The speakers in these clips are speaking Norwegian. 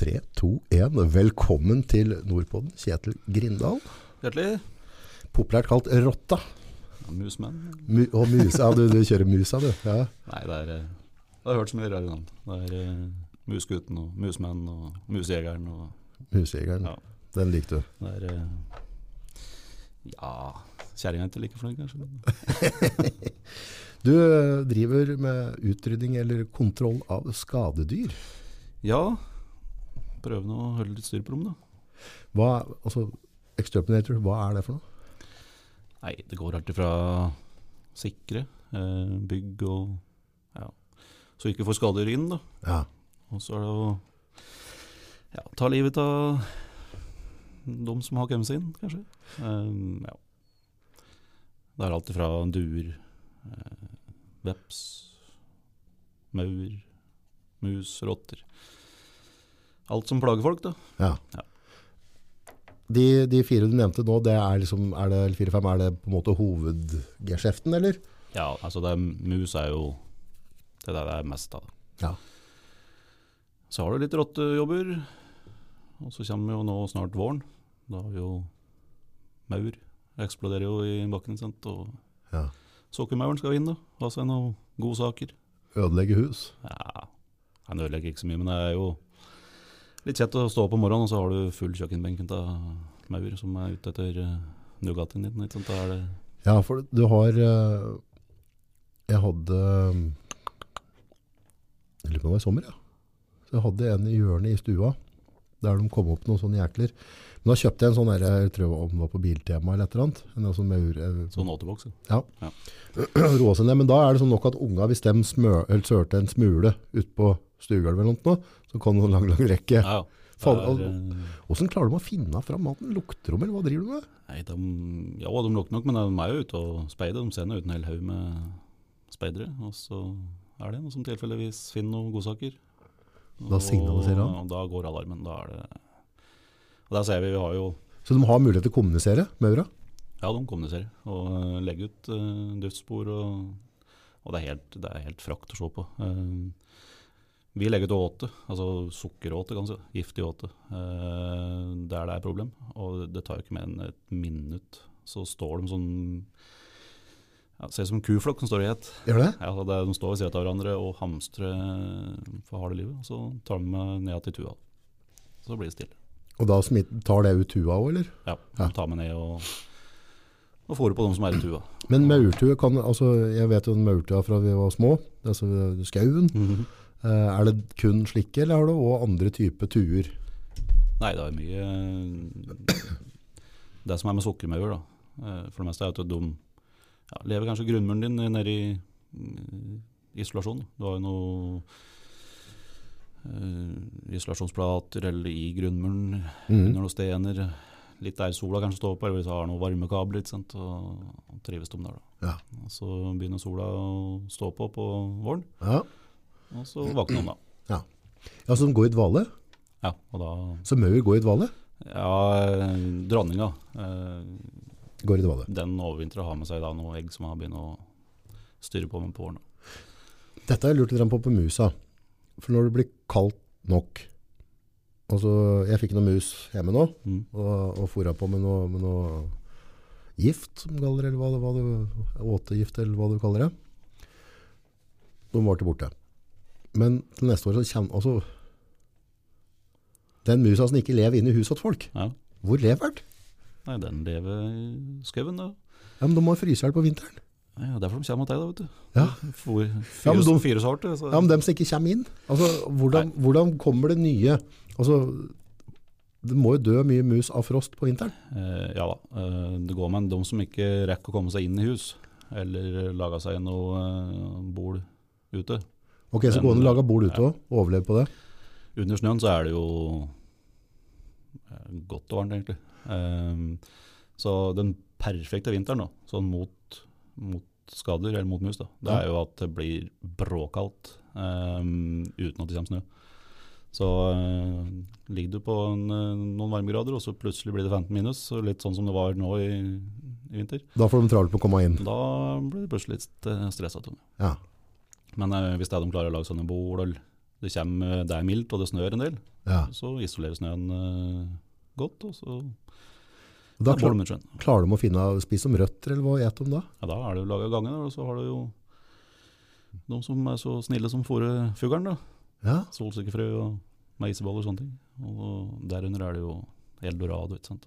3, 2, 1. Velkommen til Nordpodden, Kjetil Grindal. Hjertelig. Populært kalt Rotta. Ja, Musmenn. Mu og Musa. Ja, du, du kjører Musa, du. Ja. Nei, det er eh, Det har hørt så mye rare navn. Det er uh, Musgutten og Musmenn og Musjegeren og Musjegeren. Ja. Den likte du. Det er eh, Ja Kjerringa er ikke like flink, kanskje. Du eh, driver med utrydding eller kontroll av skadedyr. Ja. Prøve å holde litt styr på dem, da. Hva, altså, Exterminator, hva er det for noe? Nei, det går alltid fra sikre, eh, bygg og Ja. Så ikke får skader inn, da. Ja. Og så er det å ja, ta livet av de som har kommet seg inn, kanskje. Um, ja. Det er alt fra duer, eh, veps, maur, mus, rotter. Alt som plager folk, da. ja. Ja. De, de fire du nevnte nå, det er, liksom, er det, fire-fem, er det på en måte hovedgeskjeften, eller? Ja, altså det mus er jo det der det er mest av. Ja. Så har du litt rottejobber, og så kommer jo nå snart våren. Da har vi jo maur. Eksploderer jo i bakken, sant. Og ja. sokkermauren skal inn, da. Ha seg noen gode saker. Ødelegge hus. Ja, han ødelegger ikke så mye, men det er jo litt kjett å stå opp om morgenen, og så har du full kjøkkenbenk av maur som er ute etter uh, Nugattien din. Ikke sant? Da er det Ja, for du har eh, Jeg hadde Jeg lurer på om det var i sommer, ja. Så jeg hadde en i hjørnet i stua, der de kom opp noen sånne jækler. Men da kjøpte jeg en sånn der, jeg tror om det var på Biltema eller et eller annet. En sånn maur, eh, sånn åtteboks. ja. Ja. Men da er det sånn nok at unga, hvis de smør, eller sørte en smule ut på stuegulvet eller noe, så kan det en lang, lang rekke. Ja, ja. Det er, eh, klarer de å finne fram maten? Lukter de, eller hva driver de med? Nei, de, ja, de lukter nok, men de er jo ute og speider. De sender ut en hel haug med speidere. Og så er det noen som tilfeldigvis finner noen godsaker. Da signaliserer han? Og da går alarmen. Da er det Og der ser vi, vi har jo Så de har mulighet til å kommunisere, maura? Ja, de kommuniserer og eh, legger ut uh, duftspor. Og, og det, er helt, det er helt frakt å se på. Eh, vi legger til åte, altså sukkeråte, kanskje. Giftig åte. eh, der det er problem. Og det tar jo ikke mer enn et minutt. Så står de sånn ja, Ser ut som en kuflokk som står i et. Gjør det? Ja, det er, de står ved siden av hverandre og hamstrer for harde livet. Så tar de med ned til tua. Så blir det stille. Og da tar det ut tua òg, eller? Ja, de tar med ned og, og fôre på de som er i tua. Men maurtue kan altså, Jeg vet jo en maurtue fra vi var små. Altså skauen. Eh, er det kun slike, eller har du òg andre typer tuer? Nei, det er mye Det som er med sukkermaur, da, eh, for det meste er at de ja, lever kanskje grunnmuren din nede i mm, isolasjon. Du har jo noe Uh, isolasjonsplater eller i grunnmuren, mm. under noen stener. Litt der sola kanskje står på, eller hvis du har noen varmekabler, ikke sant, og, og trives de der. da. Ja. Så begynner sola å stå på på våren, Ja. Og så våkner han, da. ja. ja, Så de går i dvale? Ja, og da Så maur går i dvale? Ja, dronninga. eh, Går i dvale. Den overvintrer og har med seg da noen egg som har begynt å styre på med på våren. Dette har jeg lurt litt på på musa. For når det blir kaldt nok altså, Jeg fikk noen mus hjemme nå, Mm. og, og fôra på med noe, med noe gift, som kaller det, eller hva, det- hva du, åtegift, eller hva du kaller det. De var til borte. Men til neste år så kommer altså, Den musa som ikke lever inne i huset til folk, Ja. hvor lever den? Nei, den lever i skauen, da. Ja, men de må fryse i hjel på vinteren. Ja, derfor de kommer til deg, da, vet du. Ja. For, Ja, men de- fire sorter. Så. Ja, men dem som ikke kommer inn. Altså, hvordan, hvordan kommer det nye? Altså, det må jo dø mye mus av frost på vinteren. Eh, ja da. Eh, det går med de som ikke rekker å komme seg inn i hus, eller lage seg noe eh, bol ute. Ok, så går det an å lage bord ute òg, og overleve på det. Under snøen så er det jo eh, godt og varmt, egentlig. Um, så den perfekte vinteren da, sånn mot, mot skader, eller mot mus, da, det Ja. er jo at det blir bråkaldt um, uten at det kommer snø. Så uh, ligger du på en, eh, noen varmegrader, og så plutselig blir det 15 minus, litt sånn som det var nå i, i vinter. Da får de travelt på å komme inn. Da blir det plutselig litt stressa. Ja. Men eh, hvis det er de klarer å lage sånne bol, det, kommer, det er mildt og det snør en del, Ja. så isolerer snøen eh, godt, og så Og da klar, klarer de å finne spise som røtter, eller hva spiser de da? Ja, da er det jo laga ganger, og så har du jo de som er så snille som fôrer fuglen. Ja. Solsikkefrø og meiseboller og sånne ting. Og derunder er det jo eldorado, ikke sant.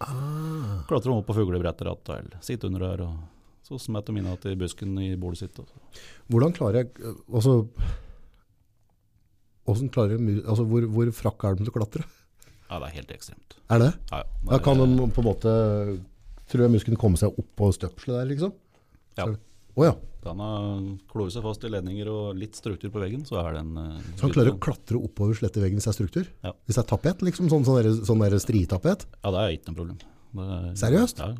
Ah. Klatrer de opp på fuglebrettet eller sitter under der, og så smetter de inn igjen i busken i bordet sitt. Også. Hvordan klarer jeg altså, klarer jeg, altså hvor, hvor frakk er de til å klatre? Ja, det er helt ekstremt. Er det? Ja, ja. Da kan Det er- de på en måte Tror jeg musken komme seg opp på støpselet der, liksom? Ja. Å ja. Den har kloret seg fast i ledninger og litt struktur på veggen, så er den uh, Så han klarer å klatre oppover sletteveggen hvis det er struktur? Ja. Hvis det er tapet, liksom? Sånn, sånn, der, sånn der stritapet? Ja, det er ikke noe problem. Det er, Seriøst? Ja.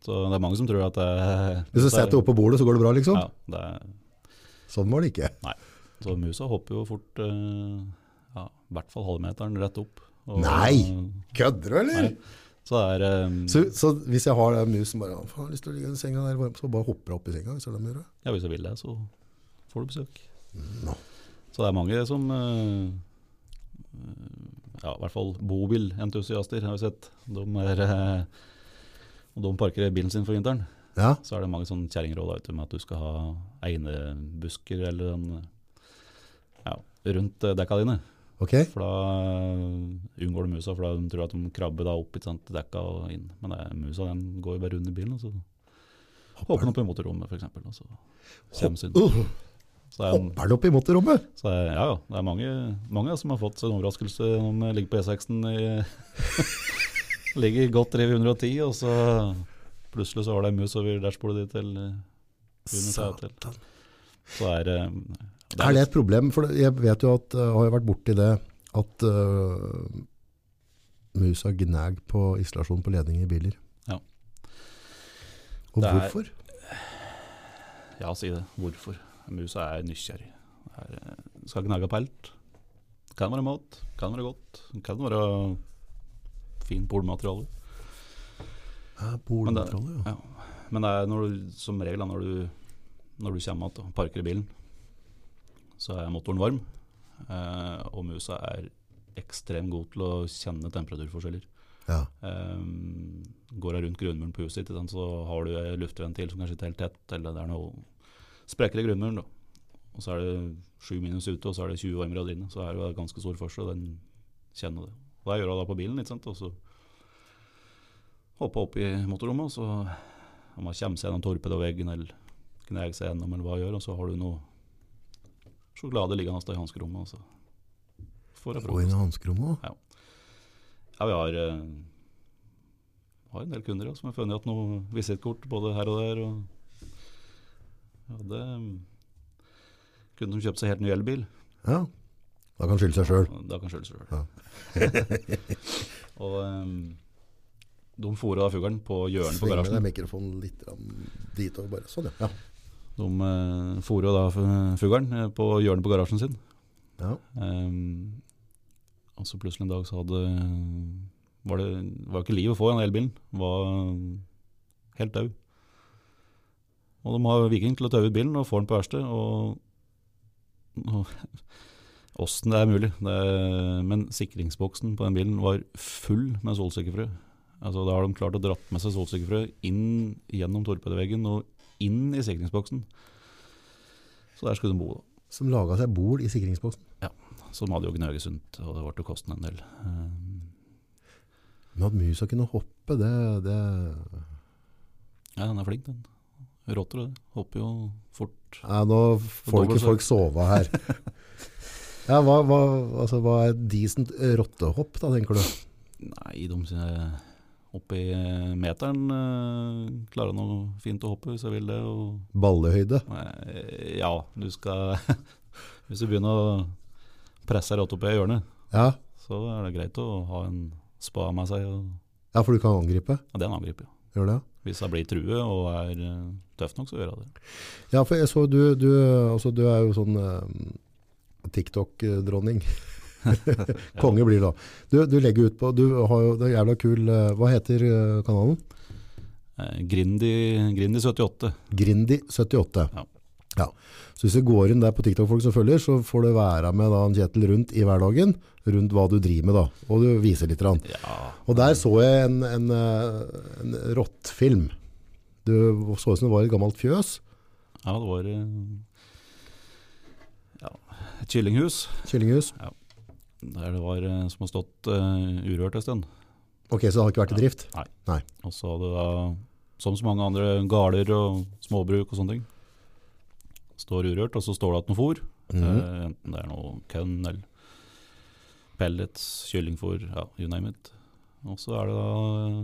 Så det er mange som tror at det er Hvis du setter det opp på bordet, så går det bra, liksom? Ja, det Sånn var det ikke. så musa hopper jo fort eh, ja, i hvert fall halvmeteren rett opp. Og- Nei! Kødder du, eller? Nei. Så er um, Så, så hvis jeg har en mus som bare har lyst til å ligge i senga der, så bare hopper jeg opp i senga? Hvis jeg det? Ja, hvis jeg vil det, så får du besøk. No. Så det er mange som uh, Ja, i hvert fall bobilentusiaster har vi sett. De er eh, Og de parker bilen sin for vinteren. Ja. Så er det mange sånne kjerringråd med at du skal ha einebusker eller en ja, rundt eh, dekka dine. Okay. For da eh, unngår du musa, for da de tror at de krabber da opp i sant, dekka og inn. Men det musa den går jo bare rundt i bilen, og så hopper den opp i motorrommet f.eks. Og så kommer den. Uh, Så er, hopper den opp i motorrommet? så er, ja, ja, det er mange, mange som har fått en overraskelse når de ligger på E6-en i Ligger godt 310, og så plutselig så har det en mus over dashbordet ditt eller under seg til. Så er, eh, det Er det et problem? For jeg vet jo at, jeg har vært borti det, at uh, musa gnag på isolasjon på ledninger i biler. Ja. Og er- hvorfor? Ja, si det. Hvorfor? Musa er nysgjerrig. Er, eh, skal gnage på alt. Kan være mat, kan være godt, kan være fint polmateriale. Ja, Polmateriale, ja. Ja. Men det er du, som regel når du, når du kommer igjen og parker bilen, så er motoren varm. Eh, og musa er ekstremt god til å kjenne temperaturforskjeller. ja. Eh, går jeg rundt grunnmuren på huset, ditt, så har du en luftventil som ikke er helt tett, eller det er noe sprekker i grunnmuren. Da. Og så er det sju minus ute, og så er det 20 varmegrader inne. Så er det ganske stor forskjell, den kjenner det. Og jeg gjør hun da på bilen, ikke sant, og så hoppe opp i motorrommet, og så om hun kommer seg gjennom torpedoveggen, eller kneger seg gjennom, eller hva hun gjør, og så har du noe sjokolade liggende i hanskerommet, og så får inn frokost. i hanskerommet også. Ja, vi har, eh, har en del kunder ja, som har funnet at noe visittkort både her og der. Og ja, det Kunder som kjøpte seg helt ny elbil. Ja. Da kan skylde seg sjøl. Da kan skylde seg sjøl. Ja. og um, de fôra fuglen på hjørnet på Svinger garasjen. mikrofonen litt dit og bare sånn, ja. De uh, fôra da fu- fuglen eh, på hjørnet på garasjen sin. ja. Um, og så plutselig en dag så hadde var det var ikke liv å få i den elbilen. Var helt død. Og de har Viking til å taue ut bilen og få den på verksted. Og, og åssen det er mulig. Det er, men sikringsboksen på den bilen var full med solsikkefrø. Altså, da har de klart å dratt med seg solsikkefrø inn gjennom torpedoveggen og inn i sikringsboksen. Så der skulle de bo. da. Som laga seg bol i sikringsboksen. Ja, som hadde jo gnaget sunt, og det ble jo kostende en del. Um, Men at musa kunne hoppe, det, det Ja, den er flink, den. Rotter det. hopper jo fort. ja, Nå får ikke folk sove her. Ja, hva, hva, altså, hva er decent rottehopp, da, tenker du? Nei, de sier oppi eh, meteren eh, klarer noe fint å hoppe hvis jeg vil det. Og, Ballehøyde. Nei, ja, du skal Hvis du begynner å presse rotta oppi hjørnet, Ja. så er det greit å ha en spa med seg. Og, ja, for du kan angripe. ja, det er en angrip, ja. Gjør det? Hvis jeg blir true og er eh, tøff nok, så gjør jeg det. Ja, for jeg så du, du, altså, du er jo sånn eh, TikTok-dronning. Konge blir det da. Du, du legger ut på, du har jo det jævla kul, eh, hva heter eh, kanalen? Eh, Grindi, Grindi 78. Grindi78. Ja. Så hvis du går inn der på TikTok-folk som følger, så får du være med da en Kjetil rundt i hverdagen, rundt hva du driver med da, og du viser litt. Ja, Og der så jeg en, en, en rottfilm. Det så ut som det var et gammelt fjøs, ja det var ja, et kyllinghus kyllinghus. der det var eh, som har stått uh, urørt en stund. Ok, så det har ikke vært i drift? Nei Og så hadde da, som så mange andre gårder og småbruk og sånne ting, står urørt, og så står det igjen noe fôr. Mm. Uh, enten det er noe kønn eller pellets, kyllingfôr, ja, you name it. Og så er det da eh,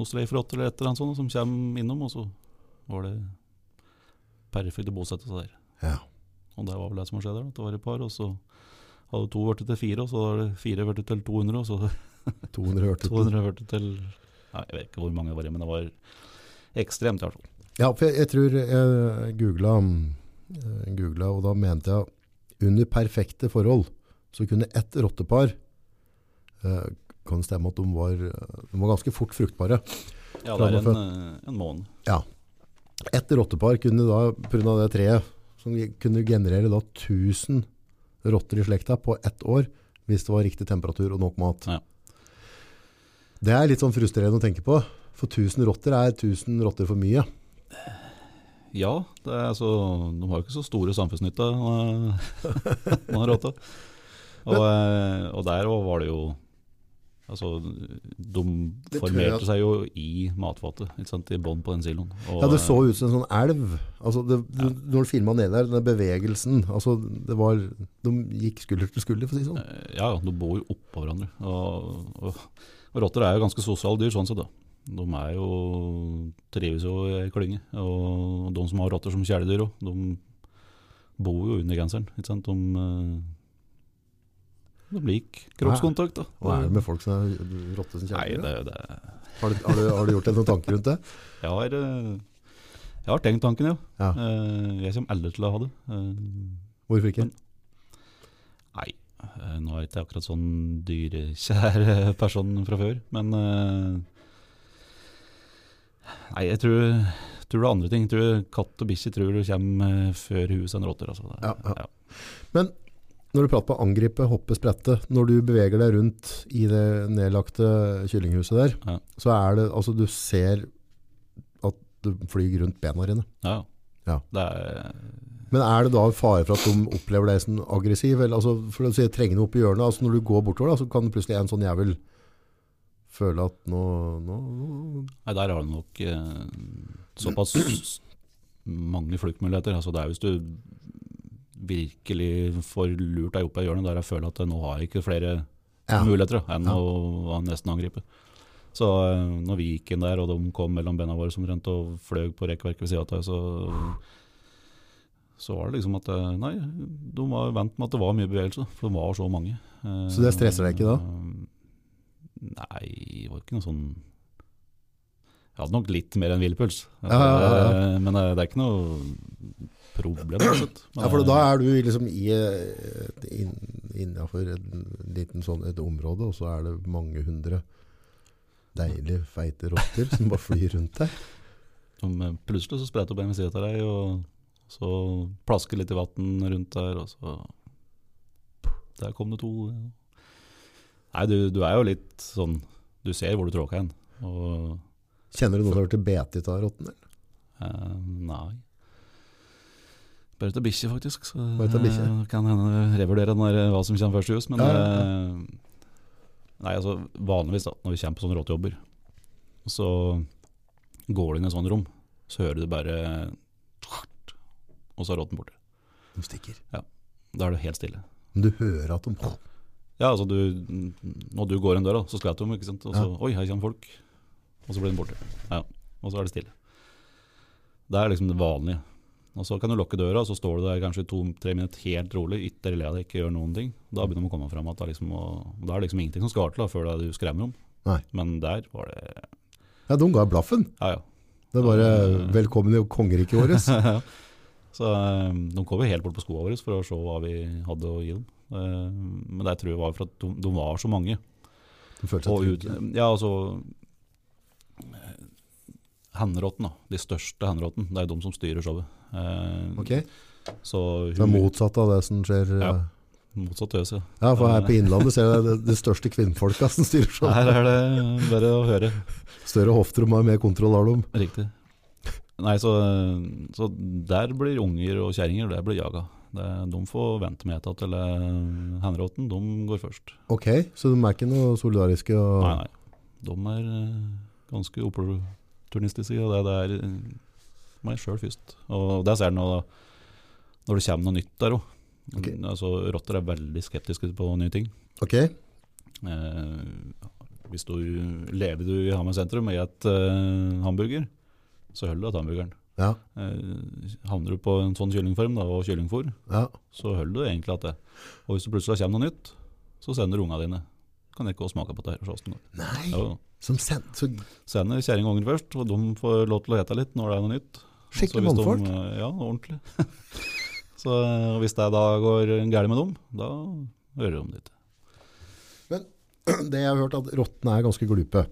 noe streifrotter eller et eller annet sånt som kommer innom, og så var det perfekt å bosette seg der. Ja. Og det var vel det som skjedde det var et par, og så hadde to blitt til fire, og så hadde fire blitt til 200, og så 200 hørte du. 200 hørte til Nei, jeg vet ikke hvor mange det var, men det var ekstremt i hvert fall. Ja, for jeg, jeg tror jeg googla, eh, googla, og da mente jeg under perfekte forhold så kunne ett rottepar eh, kan stemme at de var, de var ganske fort fruktbare. Ja, det er en, eh, en måned. Ett rottepar kunne da, av det treet, som kunne generere da 1000 rotter i slekta på ett år, hvis det var riktig temperatur og nok mat. Ja. Det er litt sånn frustrerende å tenke på, for 1000 rotter er 1000 rotter for mye. Ja, det er altså, de har jo ikke så store samfunnsnytte, man rotta. Og, eh, og der var det jo Altså, de formerte seg jo i matfatet, sant, i bånn på den siloen. Og, Ja, det så ut som en sånn elv. Altså det, du, når du filma ned der, den bevegelsen altså det var, De gikk skulder til skulder, for å si det sånn. Ja, Ja, de bor jo oppå hverandre. Og, og, og rotter er jo ganske sosiale dyr, sånn sett. da. De er jo, trives jo i klynge. Og de som har rotter som kjæledyr òg, de bor jo under genseren. ikke sant? De, eh, de liker kroppskontakt. da. Hva er det med folk som er rotte som Nei, det, det Har, du- har, du- har du gjort deg noen tanker rundt det? Jeg har, eh, jeg har tenkt tanken, ja. Ja. Eh, Jeg kommer aldri til å ha det. Eh, Hvorfor ikke? Nei, nå er jeg ikke akkurat sånn dyrekjær person fra før, men Nei, jeg tror, tror det er andre ting. Jeg tror Katt og bikkje tror du kommer før huset enn rotter. Altså. Ja, Ja, ja. Når du prater på angripe, hoppe, sprette, når du beveger deg rundt i det nedlagte kyllinghuset der, Ja. så er det altså du ser at du flyr rundt bena dine. Ja. Ja. Det er, Men er det da fare for at de opplever deg som aggressiv? Eller, altså, for å si trengende opp i hjørnet, altså når du går bortover, da, så kan plutselig en sånn jævel føle at nå, nå, nå nei, der har du nok eh, såpass mange fluktmuligheter. Altså, det er hvis du virkelig får lurt deg opp av hjørnet der jeg føler at nå har jeg ikke flere ja. muligheter enn Ja. å, nesten angripe. Så eh, når vi gikk inn der, og de kom mellom bena våre som rent og fløy på rekkverket ved sida av, så, så var det liksom at eh, Nei, de var vant med at det var mye bevegelse, for det var så mange. Eh, Så det stresser deg ikke da? Nei, det var ikke noe sånn Jeg hadde nok litt mer enn hvilepuls. Ja. Eh, Men det, det er ikke noe problem. Ja, for da er du liksom i innafor innenfor et liten sånn et område, og så er det mange hundre deilige, feite rotter som bare flyr rundt deg. Som eh, plutselig så spretter opp en ved siden av deg, og så plasker litt i vann rundt der, og så Der kom det to. Nei, du, du er jo litt sånn Du ser hvor du tråkker hen. Kjenner du noen som har vært betet av rotten? eh, nei. Bare til bikkje, faktisk. Så Bare til bikkje? eh, kan hende revurdere når, eh, hva som kommer først i hus. Men Ja, ja, eh, nei, altså vanligvis da, når vi kommer på sånne råtejobber, så går du inn i et sånt rom, så hører du bare Og så er rotten borte. De stikker. Da er det helt stille. Men du hører at de Ja, altså du, Når du går inn døra, så skvetter de, ikke sant. Og så Oi, her kommer folk. Og så blir de borte. Ja, Og så er det stille. Det er liksom det vanlige. Og så kan du lukke døra, og så står du der kanskje to-tre minutter helt rolig, ytterligere deg, ikke gjør noen ting. Da begynner man å komme fram at det er liksom, da er liksom ingenting som skal til da, før det du skremmer dem. Nei. Men der var det Ja, de ga blaffen. Ja, ja. Det er bare 'velkommen i kongeriket vårt'. så um, de kom jo helt bort på skoene våre for å se hva vi hadde å gi dem. Uh, Men det tror jeg var for at de, de var så mange. De følte seg trygge. ja, altså Henrotten, da. De største henrotten. Det er de som styrer showet. Eh, Ok, Så det er motsatt av det som skjer. Ja. eh, motsatt øs, ja. Ja, for her på Innlandet ser jeg det, det største kvinnfolka som styrer sånn. Her er det bare å høre. Større hofter og mer kontroll har de. Riktig. Nei, så, så der blir unger og kjerringer, det blir jaga. Det, de får vente med etter eller eh, henrotten, de går først. Ok, så de er ikke noe solidariske? Og... Nei, nei. De er ganske opportunistiske, det, det er meg sjøl først. Og det ser du nå når det kommer noe nytt der òg. Okay. Altså, rotter er veldig skeptiske på nye ting. Ok, Eh, hvis du lever du i Hamar sentrum og spiser eh, hamburger, så holder du til hamburgeren. ja, Eh, havner du på en sånn kyllingform da, og kyllingfôr, ja. så holder du egentlig at det. Og hvis det plutselig kommer noe nytt, så sender du unga dine. Kan ikke også smake på det her går. Nei, Ja, som send, så Sender kjerring og unger først, og de får lov til å ete litt når det er noe nytt. Skikkelig mannfolk. Ja, ordentlig. så eh, hvis det da går gærent med dem, da hører de Men Det jeg har hørt at rottene er ganske glupe.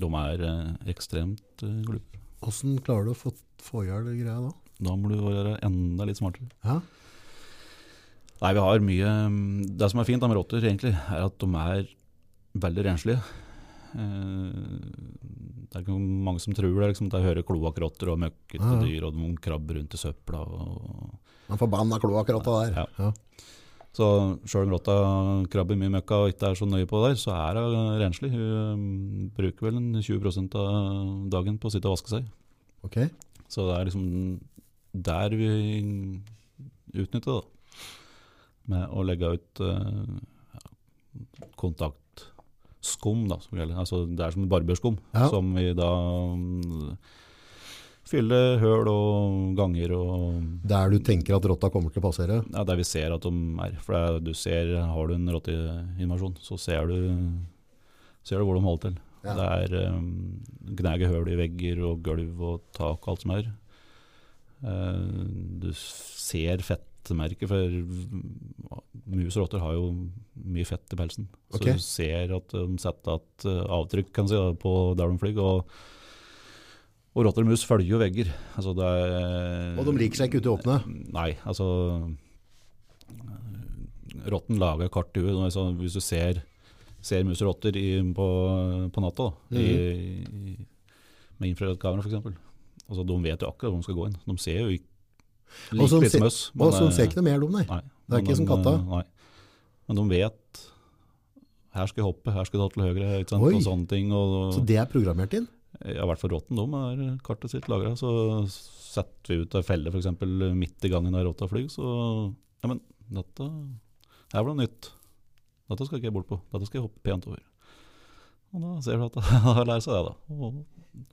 De er eh, ekstremt eh, glupe. Hvordan klarer du å få, få i hjel det greia da? Da må du være enda litt smartere. Ja, Nei, vi har mye mm, Det som er fint med rotter, egentlig, er at de er veldig renslige. Eh, Det er ikke mange som tror det, liksom, at jeg hører kloakkrotter og møkkete Ja, dyr, og noen krabber rundt i søpla. Og, den forbanna kloakkrotta der. Ja. Ja. så sjøl om rotta krabber mye møkka og ikke er så nøye på det der, så er hun renslig. Hun mm, bruker vel en 20% av dagen på å sitte og vaske seg. Okay. Så det er liksom der vi utnytter det, da. Med å legge ut uh, ja, kontaktskum, da, som gjelder. Altså, det er som barberskum, Ja. som vi da um, fyller høl og ganger og der du tenker at rotta kommer til å passere. ja, der vi ser at de er. For er, du ser, har du en rotteinvasjon, så ser du, ser du hvor de holder til. Ja. Det er um, gnage høl i vegger og gulv og tak og alt som er. Uh, du ser fettmerker, for mus og rotter har jo mye fett i pelsen. Så okay. du ser at de setter et eh, avtrykk kan si, på der de flyr. Og, og rotter og mus følger jo vegger. Altså, det er, Og de liker seg ikke ute i åpne. Nei, altså eh, Rotten lager kart i huet. Altså, hvis du ser, ser mus og rotter i, på, på natta da, i, i, med infrarødkamera f.eks. Altså, de vet jo akkurat hvor de skal gå inn. De ser jo ikke Og sånn, se- som. Og så eh, ser ikke noe mer dum, nei. Nei, Det er ikke de, som katta. eh, Nei. Men de vet her skal jeg hoppe, her skal jeg ta til høyre, ikke sant? Oi. og sånne ting. Og, Så det er programmert inn? ja, I hvert fall rotten, de er kartet sitt lagra. Så setter vi ut ei felle f.eks. midt i gangen der rotta flyr, så Ja, men dette her var noe nytt. Dette skal ikke jeg bort på. Dette skal jeg hoppe pent over. Og da ser du at da lærer seg det, da. Og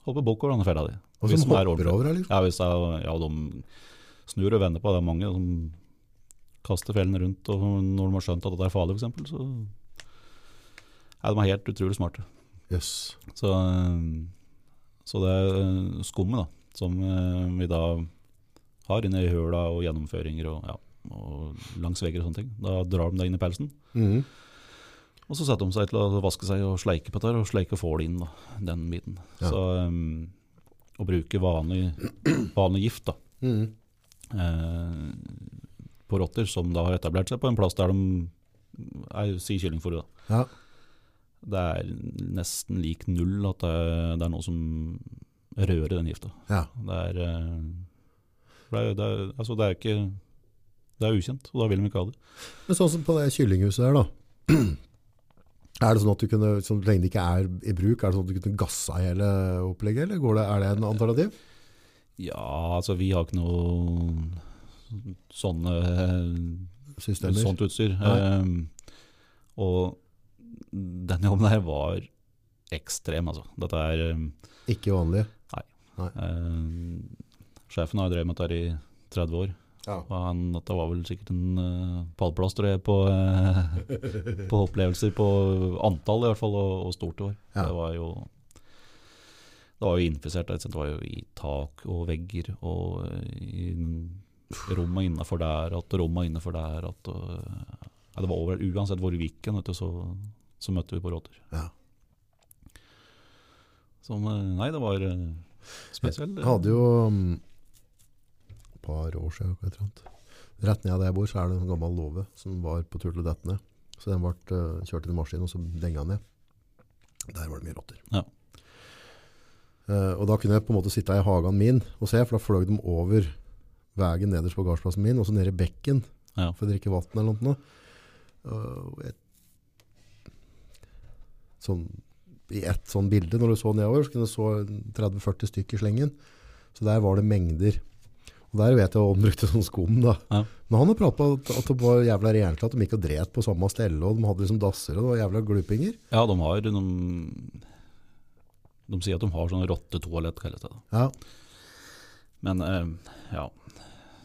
hoppe bakover denne fella di. Og som de er hopper over her, liksom. Ja, hvis er, ja, de snur og vender på. Det er mange som kaster fellene rundt, og når de har skjønt at det er farlig, f.eks., så ja, de er helt utrolig smarte. Yes. Så, eh, så det er skummet da, som eh, vi da har inne i høla og gjennomføringer og, ja, og langs vegger og sånne ting. Da drar de det inn i pelsen. Mm. Og så setter de seg til å vaske seg og sleike på dette, og sleike og får det inn, da, den biten. Ja. Så um, å bruke vanlig, vanlig gift da, Mhm. Eh, på rotter som da har etablert seg på en plass der de er, si kyllingfòret. Ja. Det er nesten lik null at det, det er noe som rører den gifta. ja. Det eh, det det altså det er ikke Det er ukjent, og da vil de ikke ha det. Men sånn som på det kyllinghuset her, da. Er det sånn at du kunne, så lenge det ikke er i bruk, er det sånn at du kunne gassa hele opplegget, eller går det, er det en alternativ? Ja, altså vi har ikke noe sånne Systemer? sånt utstyr. Nei. Eh, og den jobben der var ekstrem, altså. Dette er um, Ikke vanlig? eh, Sjefen har drevet med dette i 30 år. Ja. Og han, dette var vel sikkert en uh, pallplass tror jeg, på, uh, på opplevelser på antall i hvert fall, og, og stort i år. Ja. Det var jo det var jo infisert. Det var jo i tak og vegger og eh, i rommet innafor der at rommet innafor der at og, ja, Det var over, Uansett hvor vi gikk, hen, så, så møtte vi på råter Ja. Som, eh, nei, det var eh, spesielt. Jeg hadde jo et par år siden. eller et eller annet. Rett ned der jeg bor, så er det en gammel låve som var på tur til å dette ned. Så den ble eh, kjørt inn i maskinen, og så denga ned. Der var det mye rotter. Ja. Eh, og da kunne jeg på en måte sitte i hagen min og se, for da fløy de over veien nederst på gardsplassen min, og så ned i bekken Ja. for å drikke vann eller noe. Uh, et, sånn, I ett sånn bilde, når du så nedover, så kunne du så 30-40 stykker i slengen. Så der var det mengder. Og der vet jeg hva han brukte som skum da. Ja. Men han har pratet på at, at det var jævla rent at de ikke dret på samme stelle, og de hadde liksom dasser, og det var jævla glupinger. ja, de har de, de sier at de har sånn rottetoalett, kalles det. Ja, Men eh, ja,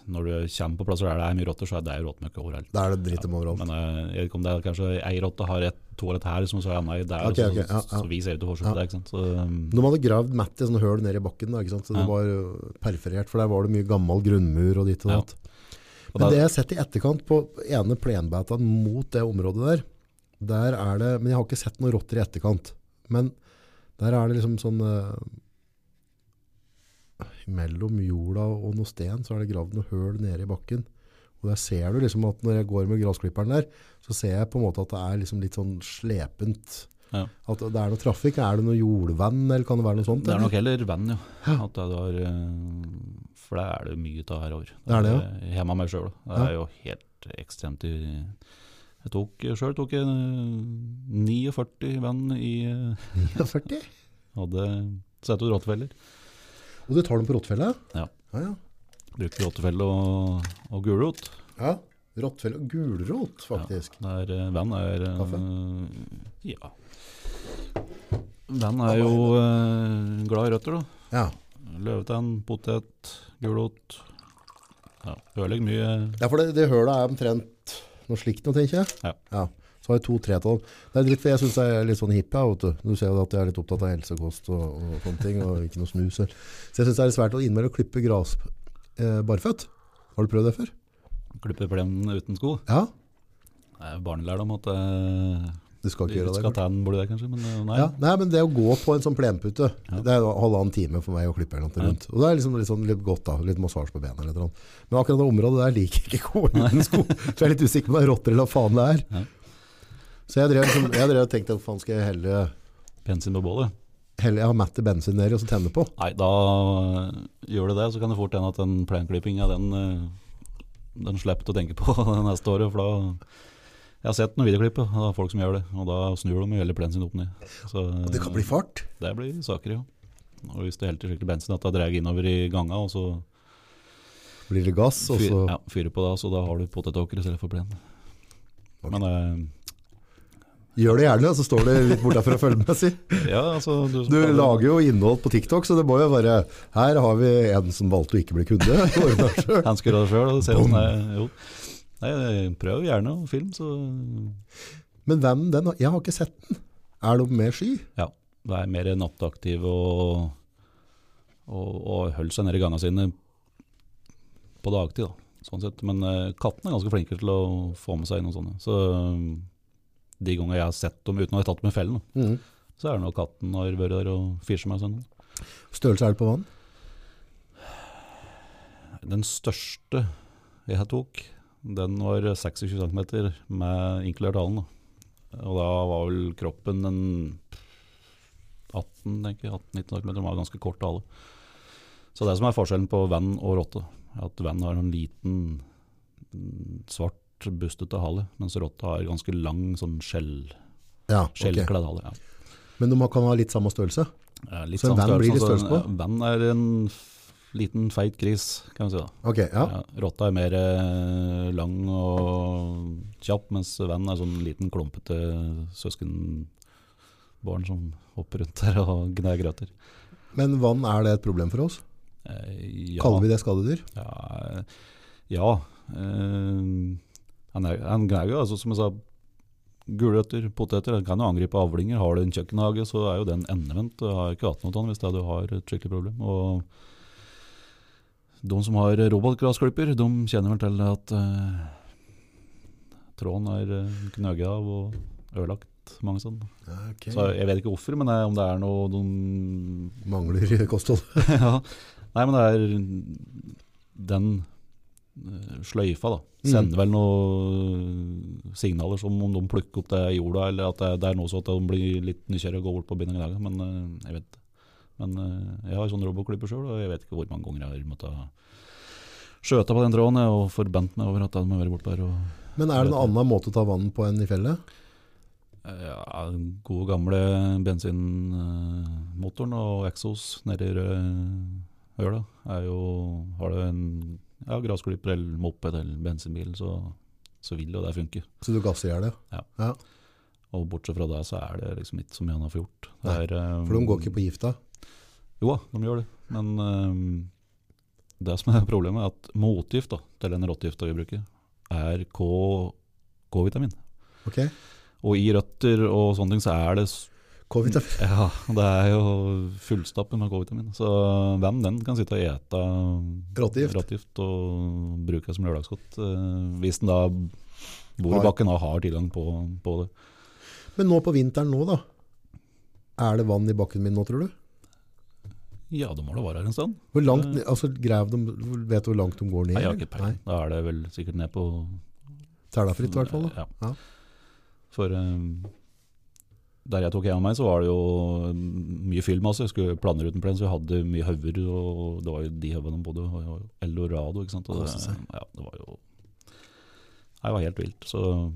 når du kommer på plasser der det er mye rotter, så er det råttmøkk overalt. da er det dritt om overalt. Men eh, jeg vet ikke om det er kanskje ei rotte har et toalett her, som så er annet der. Okay, så, ok, ja, ja. så vi ser ikke forskjell på det. ikke sant? Så, um, De hadde gravd matt i sånne høl nede i bakken, da, ikke sant? så det Ja. var jo perforert, for der var det mye gammel grunnmur og ditt og Ja. datt. Men det jeg har sett i etterkant på ene plenbeita mot det området der, der er det, men jeg har ikke sett noen rotter i etterkant, men der er det liksom sånn, eh, mellom jorda og noe sten, så er det gravd noe høl nede i bakken. Og der ser du liksom at når jeg går med grasklipperen der, så ser jeg på en måte at det er liksom litt sånn slepent. Ja. At det er noe trafikk. Er det noe jordvann, eller kan det være noe sånt? Det er eller? nok heller vann, ja. At det var, eh, for det er det mye av her over. Det er det, ja. ja. Hjemme av meg sjøl. Det er jo helt ekstremt i Jeg tok sjøl tok jeg eh, 49 vann i eh, 49? Hadde sett ut rottefeller. Og du tar dem på rottefelle? Ja. Ja, ja. Brukte rottefelle og, og gulrot. ja. Rottefelle og gulrot, faktisk. Ja, der er, eh, er eh, Kaffe? Ja. Venn er jo eh, glad i røtter, da. Ja. Løvetann, potet, gulrot. Ja, ødelegger mye Ja, for det, det hølet er omtrent noe slikt noe, tenker jeg. Ja. Så har jeg to-tre av dem. Det er litt, jeg synes jeg er litt sånn hippie, vet du. Du ser jo at jeg er litt opptatt av helsekost og, og sånne ting, og ikke noe snus. eller. Så jeg synes det er svært å innmelde å klippe gras eh, barføtt. Har du prøvd det før? klippe plenen uten sko. Ja. Det er barnelærdom at eh, Du skal ikke gjøre det. ta den der, kanskje. Men eh, nei. Ja, nei, men det å gå på en sånn plenpute, Ja. det er halvannen time for meg å klippe eller noe rundt. Og det er liksom litt, sånn, litt godt da, litt massasje på bena eller noe. Men akkurat det området der liker jeg ikke gå uten sko. Så jeg er litt usikker på om det er rotter eller hva faen det er. Ja. Så jeg drev, liksom, jeg drev og tenkte, hva faen skal jeg helle, Bensin på bålet. helle jeg har matte bensin nedi og så tenne på? Nei, da eh, gjør det det, så kan det fort hende at den plenklippinga, den, eh, den slipper du å tenke på det neste året. For da Jeg har sett noen videoklipp av folk som gjør det, og da snur de hele plenen sin opp ned. Så, Og det kan bli fart. Det blir saker, ja. Og hvis du helter skikkelig bensin, at det drar innover i ganga, og så Blir det gass, og fyr, så... ja, fyrer på da, så da har du potetåker istedenfor for plen. Okay. Men eh, Gjør det gjerne, så står det litt bortafor å følge med, si. ja, altså Du, Du lager jo innhold på TikTok, så det må jo være, her har vi en som valgte å ikke bli kunde. Han skulle ha gjøre det sjøl, Nei, prøv gjerne å filme, så Men hvem den, jeg har ikke sett den. Er det med sky? Ja, det er mer nattaktiv og, og, og holder seg nede i gangene sine på dagtid. da, sånn sett. Men uh, kattene er ganske flinke til å få med seg noen sånne. Så um, de gangene jeg har sett dem uten å ha tatt med fellen, Mhm. så er det nå katten har vært der og fisjer meg. Sånn. Størrelse er det på vann? Den største jeg tok, den var 26 cm med inkludert halen. Og da var vel kroppen en 18, tenker jeg, 18-19 cm, den var ganske kort hale. Så det som er forskjellen på venn og rotte, er at venn har en liten mm, svart bustete hale, mens rotte har ganske lang sånn skjell, Ja, skjellkledd hale. Ja. Men de kan ha litt samme størrelse? Ja, Litt Så en venn blir litt størrelse, på? altså, Venn er en liten feit gris, kan vi si da. Ok, ja. Ja, rotta er mer eh, lang og kjapp, mens venn er sånn liten klumpete søskenbarn som hopper rundt der og gnager grøter. Men vann, er det et problem for oss? Eh, ja, Kaller vi det skadedyr? Ja, eh, ja eh, han, er, jo, altså, som jeg sa, gulrøtter, poteter, Den kan jo angripe avlinger. Har du en kjøkkenhage, så er jo den endevendt. Du har ikke hatt noe av hvis det er du har et skikkelig problem. Og de som har robotgrasklipper, de kjenner vel til at uh, tråden er knøget av og ødelagt mange steder. Okay. Så jeg vet ikke hvorfor, men det, om det er noe de Mangler kosthold. ja. Nei, men det er den eh, sløyfa da, Mm. sender vel noen signaler som om de plukker opp det i jorda, eller at det, det er noe sånn at de blir litt nysgjerrige og går bort på binding i dag. men eh, jeg vet ikke. Men eh, jeg har sånn robotklipper sjøl, og jeg vet ikke hvor mange ganger jeg har måttet skjøte på den tråden jeg, og forbandt meg over at den må være borte der. Men er det en annen måte å ta vann på enn i fjellet? eh, ja, den gode gamle bensinmotoren og eksos nedi høla øla er jo Har du en ja, gressklipper eller moped eller bensinbil, så, så vil jo det funke. Så du gasser i hjel det? Ja. ja. Og bortsett fra det, så er det liksom ikke så mye han har fått gjort. Nei, er, eh, For de går ikke på gifta? Jo da, de gjør det. Men uh, det som er problemet, er at motgift da, til den rottegifta vi bruker, er K-vitamin. Ok. Og i røtter og sånne ting så er det K-vitamin. Ja, det er jo fullstappet med K-vitamin. Så hvem den kan sitte og ete Rottegift. rottegift og bruke det som lørdagsgodt, uh, hvis den da bor i bakken og har tilgang på, på det. Men nå på vinteren nå da, er det vann i bakken min nå, tror du? Ja, de må da være her en stund. Hvor langt, Eh. altså grav de, vet du hvor langt de går ned? Nei, jeg har ikke peiling. Da er det vel sikkert ned på Tælafritt i hvert fall. Ja. Ja. For um, der jeg tok en av meg, så var det jo mye mye altså. Jeg skulle planer uten plen, så jeg hadde mye hauger, og det var jo de haugene de bodde og- og Eldorado, ikke sant. Og det, ja, det var jo det var helt vilt. Så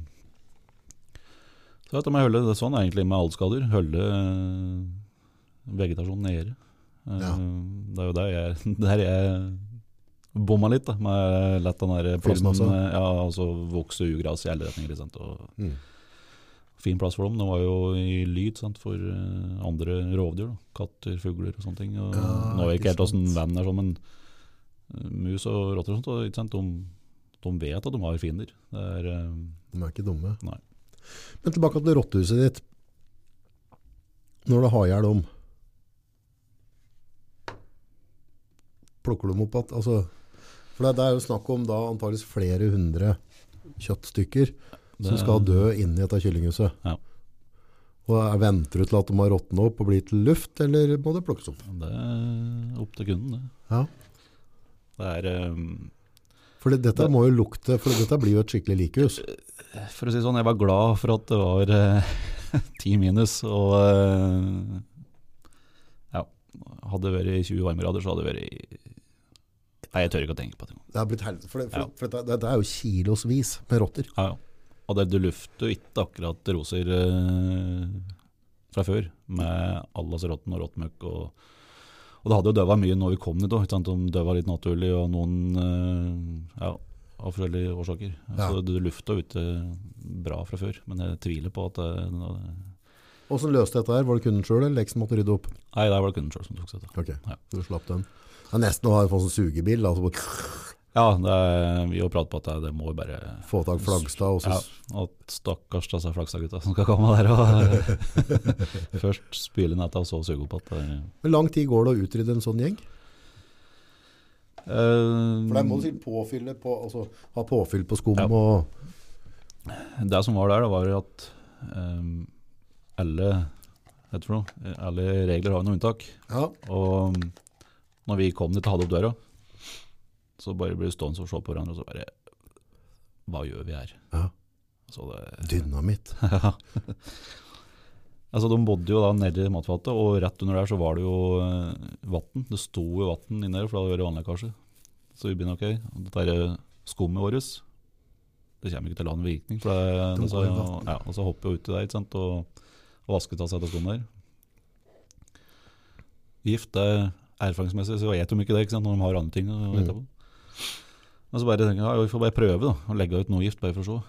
så dette med å holde det er sånn egentlig med alle skader. Holde eh, vegetasjonen nede. Eh, Ja. Det er jo der jeg, der jeg bomma litt, da, med lett den der plassen eh, Ja, altså vokse ugras i alle retninger. sant, og Mm. Fin plass for dem. Det var jo i lyd sant, for eh, andre rovdyr. Da. Katter, fugler og sånne ting. Og, Ja, nå er jeg ikke helt åssen vennen er sånn, men eh, mus og rotter og sånt, og, sant, de, de vet at de har fiender. Det er, eh, De er ikke dumme. Nei. Men tilbake til rottehuset ditt. Når du har ihjel dem, plukker dem opp at, altså, for det, det er jo snakk om da antakeligvis flere hundre kjøttstykker som skal dø inni dette kyllinghuset. Ja. Og er- venter du til at de har råtnet opp og blir til luft, eller må det plukkes opp? Det er opp til kunden, det. Ja. Det er um, For dette Det- må jo lukte, for dette blir jo et skikkelig likhus. For å si sånn, jeg var glad for at det var eh, ti minus, og uh, ja, hadde det vært 20 varmegrader, så hadde det vært Nei, jeg tør ikke å tenke på det. Det har blitt helvete, for, det, for, Ja. for dette, dette er jo kilosvis med rotter. Ja, ja. Og det, du lufter jo ikke akkurat roser eh, fra før, med allas rotten og rottmøkk. Og, og det hadde jo døva mye når vi kom dit òg. De døva litt naturlig, og noen eh, ja, av forskjellige årsaker. Ja. Så du lufta ute bra fra før, men jeg tviler på at det, Hvordan løste dette her? Var det kunden sjøl, eller leksen måtte rydde opp? Nei, der var det kunden sjøl som tok seg det Ok, Ja. du slapp den. Det er nesten å ha en sånn sugebil, altså Ja, det er, vi har pratet på at det, det må bare få tak Flagstad, Også. Ja, at stakkars disse Flagstad-gutta som skal komme der og først spyle netta, og så suge opp det Hvor lang tid går det å utrydde en sånn gjeng? For der må du sikkert påfylle på, altså, ha påfyll på skum Ja. og Det som var der, det var at um, alle, alle regler har jo noe unntak. Ja, Og um, når vi kom dit og hadde opp døra, så bare ble vi stående og se på hverandre og så bare Hva gjør vi her? ja. Så det, dynamitt. Ja. altså, de bodde jo da nedi i matfatet, og rett under der så var det jo eh, vann. Det sto jo vann inni der, for det hadde vært vannlekkasje. Så vi begynner ok, dette er skummet vårt. Det kommer ikke til å ha noen virkning. For det, De så, ja, og så hopper jeg uti der sant, og, og vasket av seg etter skummet der. Gift, er erfaringsmessig, så vet de ikke det ikke sant, når de har andre ting å Mm. vite på. Men så bare tenker jeg, ja, vi får bare prøve da, å legge ut noe gift, bare for å se.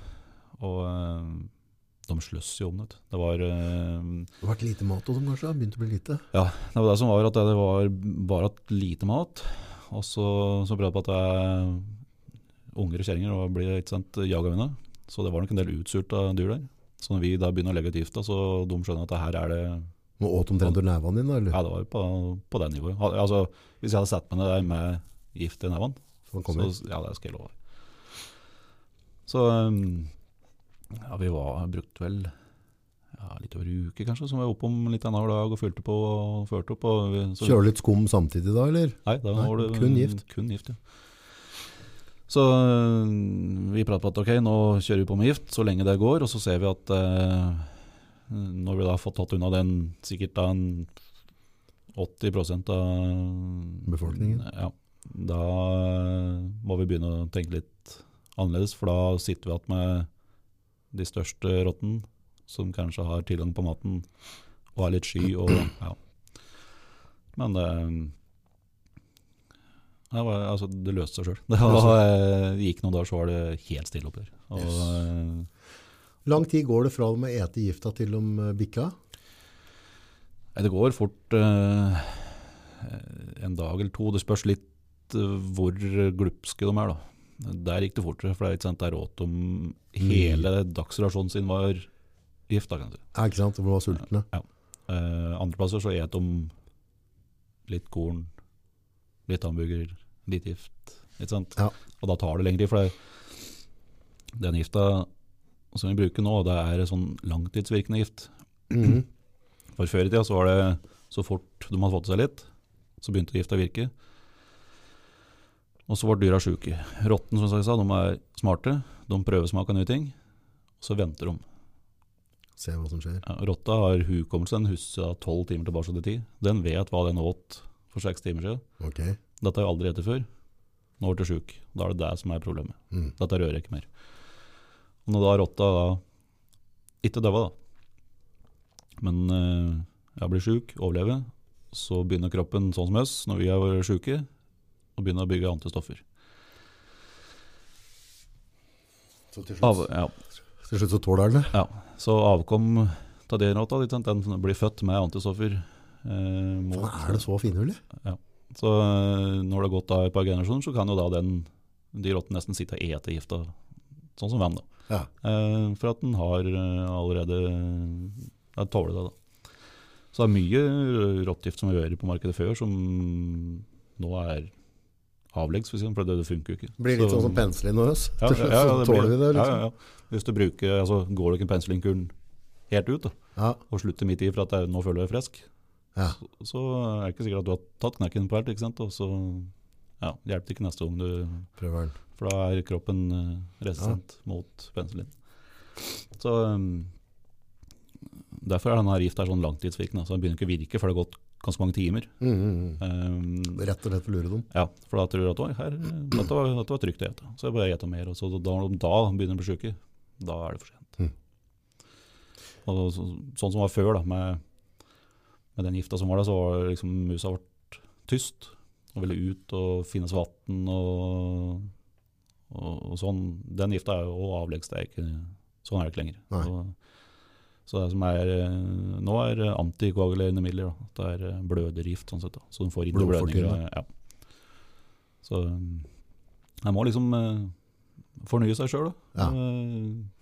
Og øh, de sløss jo om det. Det var, øh, Det vært lite mat hos dem kanskje, det begynte å bli lite. ja, det var det som var at det var bare at lite mat. Og så, så prøvde jeg på at det er unger og kjerringer og blir jaga unna. Så det var nok en del utsulta dyr der. Så når vi da begynner å legge ut gifta, så de skjønner at det her er det Nå åt omtrent ur nevene dine, eller? Ja, det var på, på det nivået. Altså, hvis jeg hadde sett meg ned der med gift i nevene, Så så, ja, det skal jeg love. Så um, ja, vi var brukt vel ja, litt over en uke kanskje, som var oppe om litt annenhver dag og fylte på og førte opp. Og vi, så, Kjøre litt skum samtidig da, eller? Nei, da Nei, var det kun gift. Kun gift, ja. Så øh, vi prater på at ok, nå kjører vi på med gift så lenge det går, og så ser vi at øh, når vi da har fått tatt unna den sikkert da en 80% av Befolkningen. Ja, da må vi begynne å tenke litt annerledes, for da sitter vi igjen med de største rottene, som kanskje har tilgang på maten og er litt sky. Og, ja. Men det, det, var, altså, det løste seg sjøl. Det det gikk noen dager, så var det helt stille oppi der. Lang tid går det fra de ete gifta til de eh, bikka? Det går fort eh, en dag eller to. Det spørs litt eh, hvor glupske de er. da. Der gikk det fortere, for det er ikke sant, det er råd om hele dagsrasjonen sin var gift. da kan du. Ja, ikke sant? De var sultne. Eh, andre plasser så et de litt korn, litt hamburger, litt gift. Ikke sant? Ja. Og da tar det lengre tid, for det, den gifta som vi bruker nå, det er sånn langtidsvirkende gift. Mhm. For før i tida så var det så fort de hadde fått seg litt, så begynte gifta å virke. Og så ble dyra sjuke. Rotten som jeg sa, de er smarte. De prøvesmaker nye ting, og så venter de. Se hva som skjer. Ja, rotta har hukommelse, den husker tolv timer tilbake til tid. Den vet hva den åt for seks timer siden. Ok. Dette har jeg aldri spist før. Nå ble det sjuk. Da er det det som er problemet. Mm. Dette rører jeg ikke mer. Og når da rotta da ikke daua, da, men eh, jeg blir sjuk, overlever, så begynner kroppen sånn som oss når vi er sjuke, å begynne å bygge antistoffer. Så til Av, slutt, ja, til slutt så tåler den det. ja. Så avkom av den rotta, den blir født med antistoffer. Eh, mot, Hva er det så finurlig? Så eh, når det har gått da et par generasjoner, så kan jo da den, de rottene nesten sitte og ete gifta, sånn som vann. da. Ja. Uh, for at den har eh, allerede ja, tåler det. da. Så det er mye råttgift som vi gjør på markedet før, som nå er avleggs, for, det, det, funker jo ikke. Blir litt Så- sånn som penicillin og oss. ja, ja, ja, så tåler blir- vi det, liksom. Ja, ja, ja. Hvis du bruker, altså, går du ikke penicillinkuren helt ut, da, Ja, og slutter midt i for at det er, nå føler deg frisk, ja. så, så er det ikke sikkert at du har tatt knekken på helt. ikke sant? Og så ja, hjelper det ikke neste gang du prøver den. For da er kroppen resistent resistent mot penicillin. Så um, Derfor er denne her gift er sånn langtidsvirkende. Så den begynner ikke å virke før det har gått ganske mange timer. Mm, mm. Um, Rett og slett for å lure dem. ja, For da tror du at her, dette, var, dette var trygt å gjete. Så jeg bare ete mer. Og så da, de da begynner å bli syke, da er det for sent. Mm. Og så, sånn som var før, da, med, med den gifta som var der, så var liksom musa ble tyst. Og ville ut og finnes vann og, og, og sånn. Den gifta er jo avleggs, det er ikke Sånn er det ikke lenger. Så, så det som er eh, nå er eh, antikoagulerende midler. Da. Det er eh, blødergift, sånn sett. Da. Så de får ikke blødninger. Ja. Så jeg må liksom fornye seg sjøl. Ja.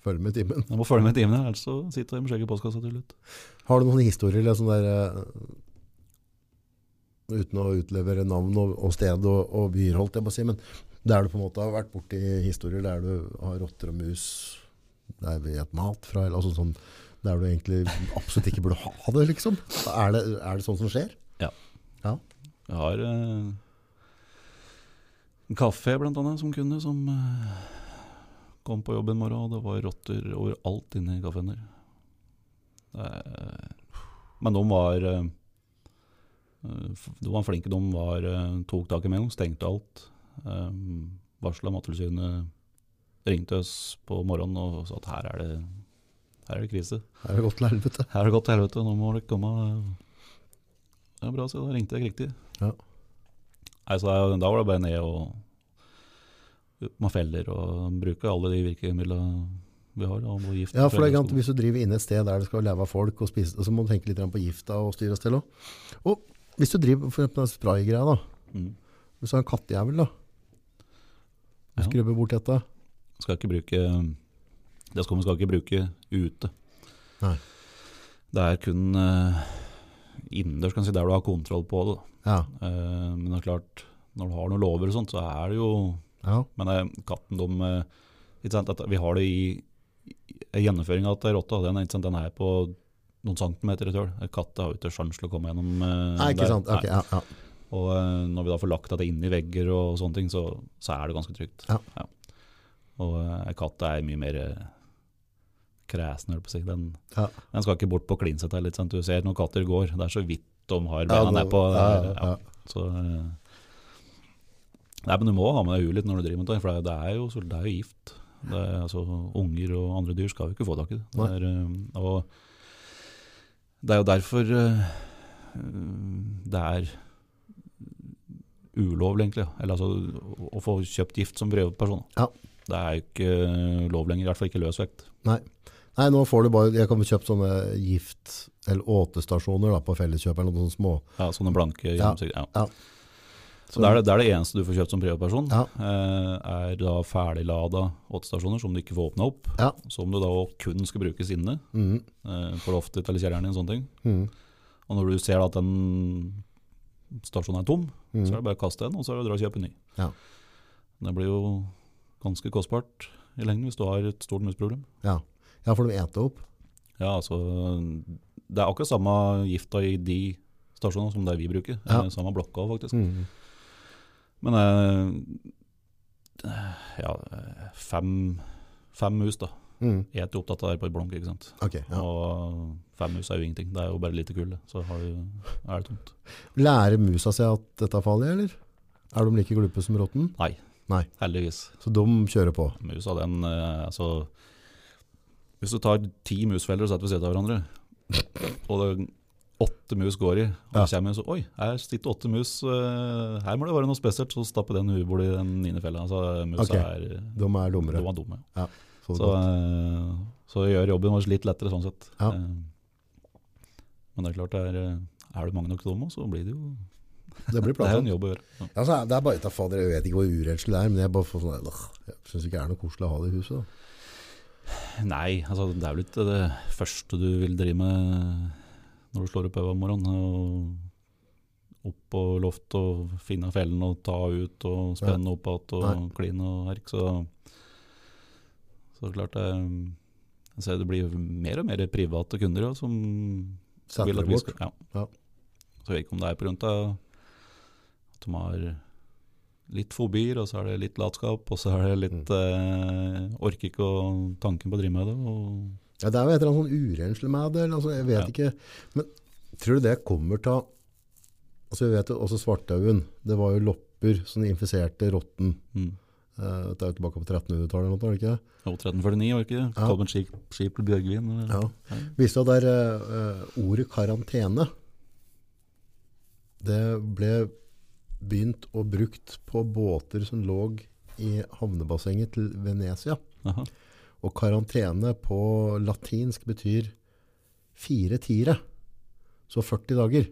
Følge med timen. jeg må følge med timen, ellers så sitter jeg med skjegget i postkassa til slutt. Har du noen historier eller sånn der Uten å utlevere navn og, og sted og, og byer, holdt jeg på å si, men der du på en måte har vært borti historier der du har rotter og mus der vi et mat fra, eller altså sånn, der du egentlig absolutt ikke burde ha det, liksom. Er det, er det sånn som skjer? Ja Jeg har uh, en kafé blant annet som kunde, som uh, kom på jobb en morgen, og det var rotter overalt inne i kafeen der. Er- men de var De var flinke. De var, tok tak i meg, stengte alt. Um, Varsla Mattilsynet. Ringte oss på morgenen og sa at her er det, her er det krise. Her Er det gått til helvete? Her er det gått til helvete, nå må dere komme. Det er bra, så da ringte jeg riktig. Ja. Nei, så da, var det bare ned og med feller og bruke alle de virkemidlene vi har. Gift, Ja, for det er gant, Hvis du driver inne et sted der det skal leve av folk, og spise, så må du tenke litt på gifta og styre og stelle også. Og hvis du driver for eksempel spraygreia, da. Mm. Hvis du har en kattejævel, da. Ja. Skrubbe bort dette. Skal ikke bruke Det skal man skal ikke bruke ute. Nei. Det er kun uh, innendørs, si, der du har kontroll på det. Ja. Uh, men det er klart, når du har noen lover og sånt, så er det jo ja. Men eh, katten, de eh, Vi har det i, i gjennomføringa til rotta. Den, den er på noen centimeter i tøl. Katta har jo ikke sjans til å komme gjennom Nei, ikke der. sant. Ok, Nei. ja, ja. Og eh, når vi da får lagt dette inn i vegger og sånne ting, så, så er det ganske trygt. Ja. Og eh, ei katt er mye mer eh, kresen, holdt på å si. Den, Ja. den skal ikke bort på klinset her litt. Sant? Du ser når katter går, det er så vidt de har Ja, beina nedpå. ja, Ja, ja. Så, eh, nei, men du må ha med deg huet litt når du driver med det, for det er- jo, det er jo gift. Det er, altså, unger og andre dyr skal jo ikke få tak i det. det er, eh, og det er jo derfor eh, det er ulovlig, egentlig. Eller altså å- få kjøpt gift som privatperson. Ja. Det er jo ikke lov lenger, i hvert fall ikke løs vekt. Nei, nå får du bare Jeg kan få kjøpt sånne gift- eller åtestasjoner da, på Felleskjøp eller noen sånne små. Ja, sånne blanke gjennomsiktige. Ja. ja. Så det er det, det er det eneste du får kjøpt som privatperson. Ja. Eh, er da ferdiglada åtestasjoner som du ikke får åpna opp. Ja. Som du da kun skal brukes inne, Mm. eh, på loftet eller kjelleren din. og sånne ting. Mm. Og når du ser at den stasjonen er tom, mm. så er det bare å kaste en, og så er det å dra og kjøpe en ny. Ja. Det blir jo ganske kostbart i lengden hvis du har et stort musproblem. Ja. ja, for de eter opp. Ja, altså Det er akkurat samme gifta i de stasjonene som det vi bruker. Ja. Samme blokka, faktisk. Mm. Men eh, ja, fem, fem mus da. Mhm. Jeg er opptatt av et blunk, ikke sant. Ok, ja. Og fem mus er jo ingenting. Det er jo bare lite kull, så har du, er det tomt. Lærer musa seg at dette er farlig, eller? Er de like glupe som rotten? Nei, Nei. heldigvis. Så de kjører på. Musa, den eh, altså Hvis du tar ti musfeller og setter ved siden av hverandre, og det åtte mus går i, og Ja. så kommer så Oi, her sitter åtte mus. eh, her må det være noe spesielt. Så stapper den huet i den niende fella. Altså, musa okay. er, De er dummere. de er dumme. Så Så, eh, så gjør jobben vår litt lettere sånn sett. Ja. Eh, Men det er klart, det er, eh, er du mange nok dem, så blir det jo det blir Det er en jobb å gjøre. Ja. Altså, det er bare ta fader, Jeg vet ikke hvor urettslig det er, men jeg bare får sånn Jeg syns ikke det er noe koselig å ha det i huset. Da. Nei, altså det er vel ikke det første du vil drive med når du slår opp øynene om morgenen. Opp på loft og finne fellen og ta ut og spenne opp igjen og Nei. kline og herk. Så, så klart det altså det blir mer og mer private kunder ja, som Setter vil at vi skal ja. Ja. Så jeg vet ikke om det er av at de har litt fobier, og så er det litt latskap, og så er det litt eh, Orker ikke å tanken på å drive med det. Ja, det er jo et eller annet sånn urenslig med det. Altså, jeg vet Ja. ikke. Men tror du det kommer til Altså, vi vet jo også svartauen. Det var jo lopper som infiserte rotten. mm. Eh, Dette er jo tilbake på 1300-tallet, eller noe, det ikke det? Jo, 1349, var det ikke? Ja. Kolben skip, skip Bjørgvin. eller? Ja. Ja. Visste du at der, er, eh, ordet karantene Det ble begynt og brukt på båter som lå i havnebassenget til Venezia. Aha. Og karantene på latinsk betyr fire tiere. Så 40 dager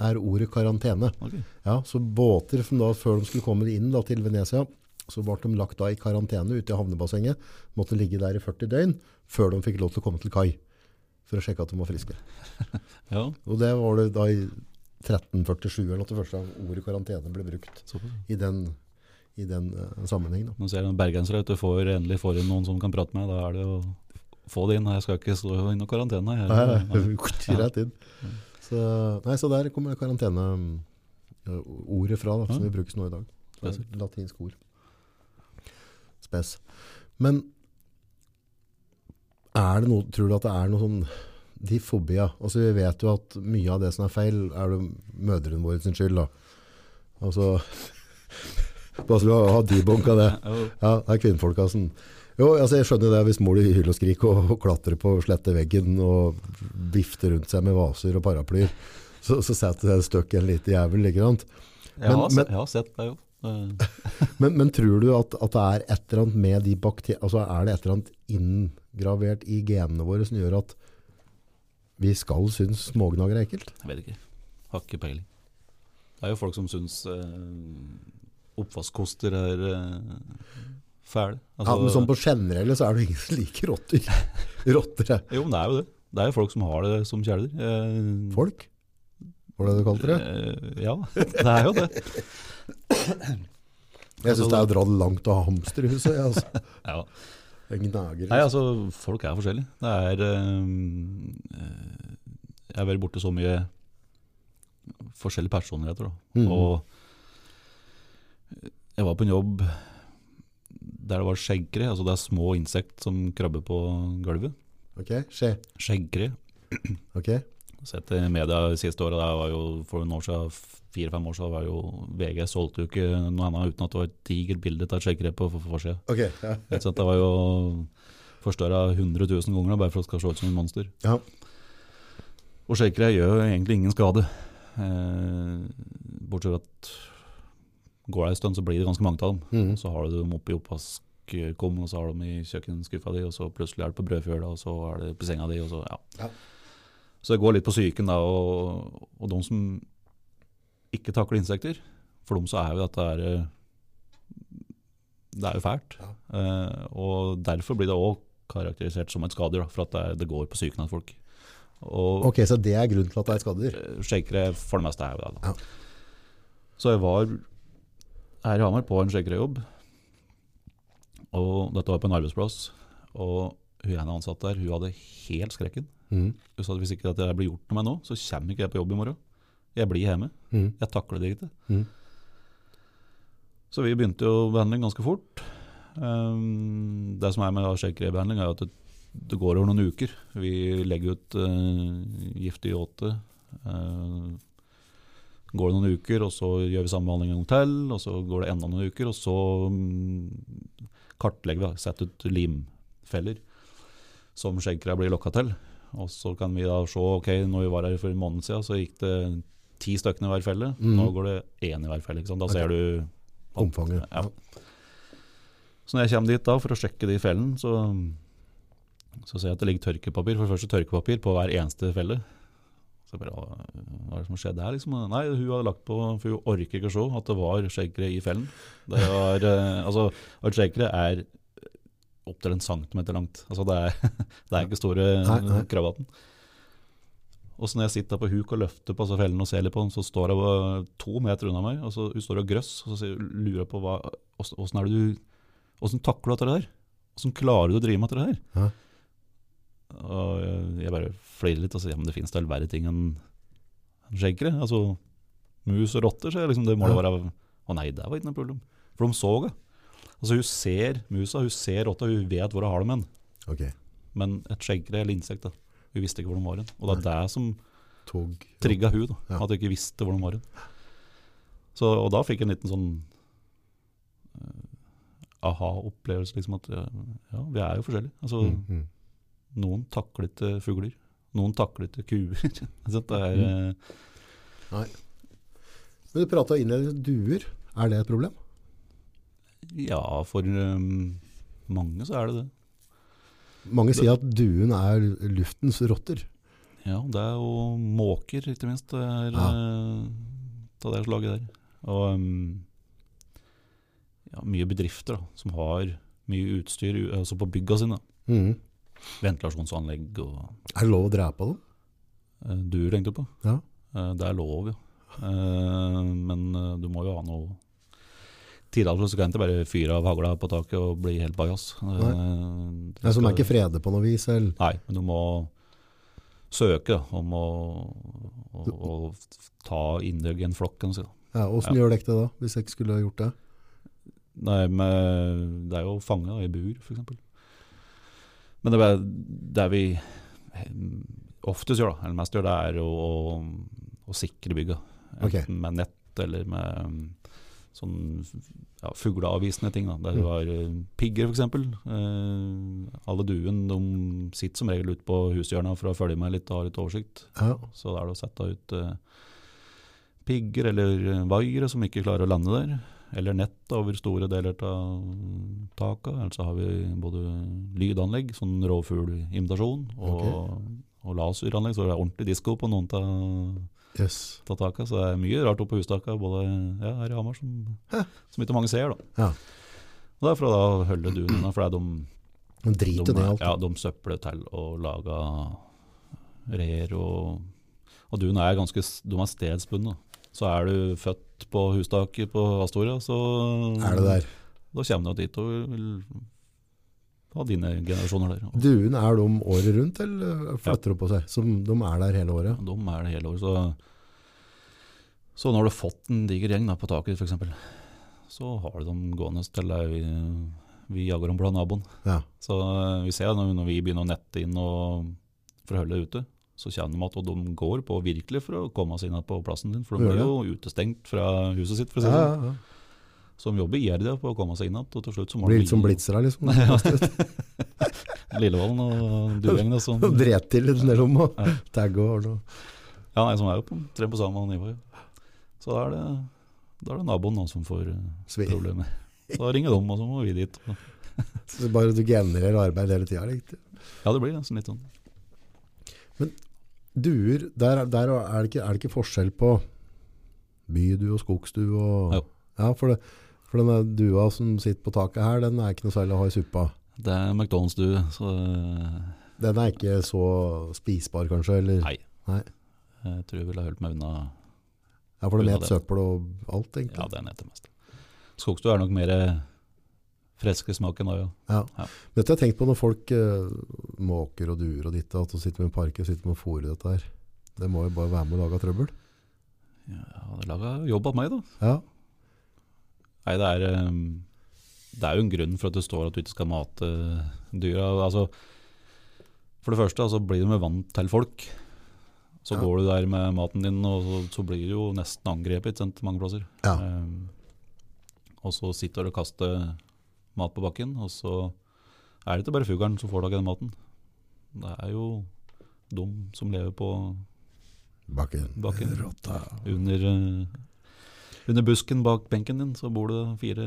er ordet karantene. Okay. Ja, så båter som da, før de skulle komme inn da, til Venezia, så ble de lagt da i karantene ute i havnebassenget. Måtte ligge der i 40 døgn før de fikk lov til å komme til kai. For å sjekke at de var friske. Ja, Og det var det da i 1347 eller noe det første ordet karantene ble brukt såpass. i den, i den uh, sammenheng. Nå ser jeg bergensere at du får, endelig får inn noen som kan prate med. Da er det å få det inn. Jeg skal ikke stå i karantene. Jeg, Nei, nei, rett inn. Så, nei, så der kommer karantene eh, fra, da, som vi brukes nå i dag. Det er latinsk ord. Spes. Men er det noe, tror du at det er noe sånn de fobia Altså, vi vet jo at mye av det som er feil, er det mødrene våre sin skyld. Da. Altså, bare så du har debunka det. Ja, det er kvinnfolka som Jo, altså jeg skjønner det hvis mor hyler og skriker og, og klatrer på slette veggen og vifter rundt seg med vaser og paraplyer. Så, så setter det støkk i en liten jævel, ikke sant? Jeg, har, men- jeg har sett det, jo. Men, men tror du at, at det er et eller annet med de bakteriene Altså er det et eller annet inngravert i genene våre som gjør at vi skal synes smågnager er ekkelt? Jeg vet ikke. Har ikke peiling. Det er jo folk som syns eh, oppvaskkoster er eh, fæle. Ja, men sånn på generelle så er det ingen som liker rotter. Rotter er Jo, men det er jo det. Det er jo folk som har det som kjæledyr. Eh, folk. Var det det du kalte det? eh, ja, det er jo det. Jeg syns det er å dra det langt å ha hamster i huset. jeg, Altså. Ja. En gnager. Nei, altså, folk er forskjellige. Det er eh, Jeg har vært borte så mye forskjellige personligheter. Da. Mm. Og jeg var på en jobb der det var skjeggkre, altså det er små insekt som krabber på gulvet. Ok, skje. Skjeggkre. Ok. Sett i media de siste åra, for noen år siden, fire-fem år siden, var jo VG solgte jo ikke noe annet uten at det var et digert bilde av et skjeggkre på for- forsida. Okay, ja. Det var jo forstørra 100 000 ganger bare for at det skal se ut som et monster. Ja. Og skjeggkre gjør egentlig ingen skade. Eh, bortsett fra at går det en stund, så blir det ganske mange av dem. Mm. Så har du dem oppi oppvaskkummen, og så har du dem i kjøkkenskuffa di, og så plutselig er det på brødfjøla, og så er det på senga di, og så ja. Ja. Så det går litt på psyken da, og, og de som ikke takler insekter, for dem så er jo dette her, eh, det er jo fælt. Ja. Eh, og derfor blir det også karakterisert som et skader, for at det, er, det går på psyken av folk. Og Ok, så det er grunnen til at det er skader? eh, Shakere for det meste er jo det. Da. Ja. Så jeg var her i Hamar på en shakerejobb, og dette var på en arbeidsplass. Og hun ene ansatte der, hun hadde helt skrekken. Hun sa at hvis ikke det blir gjort med nå, så kommer ikke jeg på jobb i morgen. Jeg blir hjemme. Mm. Jeg takler det ikke. Mm. Så vi begynte jo behandling ganske fort. Um, det som er med shakerebehandling, er at det, det går over noen uker. Vi legger ut uh, giftig åte. Uh, går det noen uker, og så gjør vi samme behandling en gang til. Og så går det enda noen uker, og så um, kartlegger vi. Setter ut limfeller som skjeggkrea blir lokka til. Og så kan vi da se ok, når vi var her for en måned siden, så gikk det ti stykker i hver felle. Mm. Nå går det én i hver felle. Ikke sant? Da okay. ser du Omfanget. Ja. Så når jeg kommer dit da for å sjekke de fellene, så, så ser jeg at det ligger tørkepapir. For det første tørkepapir på hver eneste felle. Så jeg bare, hva er det som skjedde her? Liksom? Nei, hun hadde lagt på, for hun orker ikke å se at det var skjeggkre i fellen. Det var, eh, altså, at skjeggere er opptil en centimeter langt. Altså, det, er, det er ikke store kravaten. Og så når jeg sitter på huk og løfter på altså fellen og ser litt på den, så står hun to meter unna meg, og så hun står og grøss, og så lurer jeg på hva, åssen er det du, åssen takler du dette der? Åssen klarer du å drive med dette her? Hæ? Og jeg- jeg bare flirer litt og sier, ja, men det finnes da verre ting enn skjeggere? Altså, mus og rotter, så liksom, det må da være, å nei, det var ikke noe problem. For de så det. Altså hun ser musa, hun ser rotta, hun vet hvor hun har dem hen. Okay. Men et skjeggkre eller insekt, da, hun visste ikke hvor de var hen. Og det er det som Tog. trigga hun da, Ja. at hun ikke visste hvor de var hen. Så, og da fikk jeg en liten sånn uh, aha-opplevelse, liksom at eh, ja, vi er jo forskjellige. Altså, Mm, mm. noen takler ikke fugler, noen takler ikke kuer. Det er, Mm. Nei. Men du prata innledningsvis duer. Er det et problem? Ja, for um, mange så er det det. Mange sier at duen er luftens rotter. Ja, det er jo måker, ikke minst, er, Ja. eh, av det slaget der. Og um, ja, mye bedrifter da, som har mye utstyr altså på bygga sine. Mm. Ventilasjonsanlegg og Er det lov å drepe dem? uh, duer, tenkte du på. Ja. Eh, det er lov, ja. Eh, men eh, du må jo ha noe Tidligere så kan ikke bare fyre av hagla på taket og bli helt bajas. oss. Så som er ikke fredet på noe vis? Eller? Nei, men du må søke da, om å, å, å ta innhugg i en flokk. Åssen. Ja, Ja. gjør dere det da, hvis jeg ikke skulle ha gjort det? Nei, med, det er jo fange i bur, f.eks. Men det, er, det vi oftest gjør, da, eller mest gjør, det er å, å, å sikre bygget. Enten med nett eller med sånn ja, fugleavvisende ting. Da. Der du Mm. har eh, pigger, f.eks. Eh, alle duen de sitter som regel ute på hushjørnet for å følge med litt og ha litt oversikt. Ja. Så da er det å sette ut eh, pigger eller eh, vaiere som ikke klarer å lande der. Eller nett over store deler av taket. Eller så har vi både lydanlegg, sånn rovfuglimitasjon, og, og laseranlegg, så det er ordentlig disko på noen av Yes. av. Så det er mye rart oppe på hustaket, både ja, her i Hamar, som, som ikke mange ser. da. Ja. Og det er for å da holder du unna, for det de Man driter de, ned alt. ja, de søpler til og lager reir og, og dun er ganske de er stedsbundne. Så er du født på hustaket på Astoria, så Er det der? da kommer du dit og vil ha dine generasjoner der. Duene, er de året rundt, eller flytter de på seg? Som de er der hele året? de er der hele året. Så Så når du har fått en diger gjeng da, på taket f.eks., så har du dem gående til vi, vi jager om blant naboen. Ja. Så eh, vi ser når, når vi begynner å nette inn og for å holde det ute, så kjenner de at og de går på virkelig for å komme seg inn på plassen din. For de blir jo utestengt fra huset sitt, for å si det ja, sånn. ja. Så de jobber iherdig på å komme seg inn igjen, og til slutt så må Blir litt som blitsere, liksom. Lillevollen og duengen. Som, Dret til nedom og Ja. tagge og så. ja, nei, som er jo på, tre på samme nivå. Ja. Så da er det, da er det naboen nå som får eh, Svi. problemer. Så da ringer de, og så må vi dit. Så bare du genererer arbeid hele tida. Ja, det blir nesten litt sånn. Men Duer, der, der er, det ikke, er det ikke forskjell på bydue og skogsdue? Og. Ja, for, det, for denne dua som sitter på taket her, den er ikke noe særlig å ha i suppa. Det er McDonald's-due, så Den er ikke så spisbar, kanskje? Eller? Nei. Nei. jeg tror jeg ville holdt meg unna Ja, for den et søppel og alt, egentlig. Ja, nett det meste. Skogsdue er nok mer friske smaken da, ja. Ja. du, Dette har jeg tenkt på når folk eh, måker og duer og ditt og datt sitter med en park og sitter med å fôre dette her. Det må jo bare være med å lage trøbbel. Ja, det lager jobb av meg, da. Ja. Nei, det er, eh, det er jo en grunn for at det står at du ikke skal mate dyra. Altså, for det første altså, blir du med vann til folk. Så Ja. går du der med maten din, og så, så blir du jo nesten angrepet sant, mange plasser. Ja. Um, og så sitter du og kaster mat på bakken, og så er det ikke bare fuglen som får tak i den maten. Det er jo de som lever på Bakken. Bakken. Rotta. under, eh, under busken bak benken din, så bor det fire,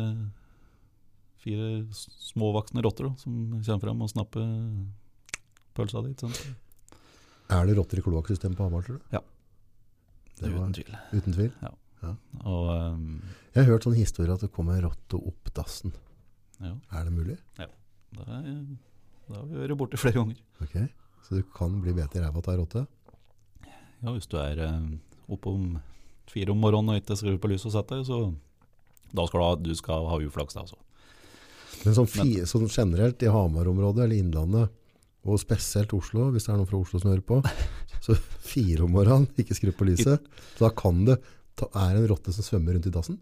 fire småvoksne rotter da, som kommer frem og snapper pølsa di. Er det rotter i kloakksystemet på Hamar, tror du? Ja. Det var, Uten tvil. uten tvil. Og um, Jeg har hørt sånn historie at det kommer rotte opp dassen. ja, Er det mulig? det, er, det har vi vært borti flere ganger. Ok. Så du kan bli bitt i ræva av rotte? Ja, hvis du er um, oppe om fire om morgenen og ikke skrur på lyset og setter så da skal du ha, du skal ha uflaks. da, altså. Men sånn, fi, sånn generelt i Hamar-området eller Innlandet, og spesielt Oslo, hvis det er noen fra Oslo som hører på, så fire om morgenen, ikke skru på lyset, så da kan det ta, er en rotte som svømmer rundt i dassen.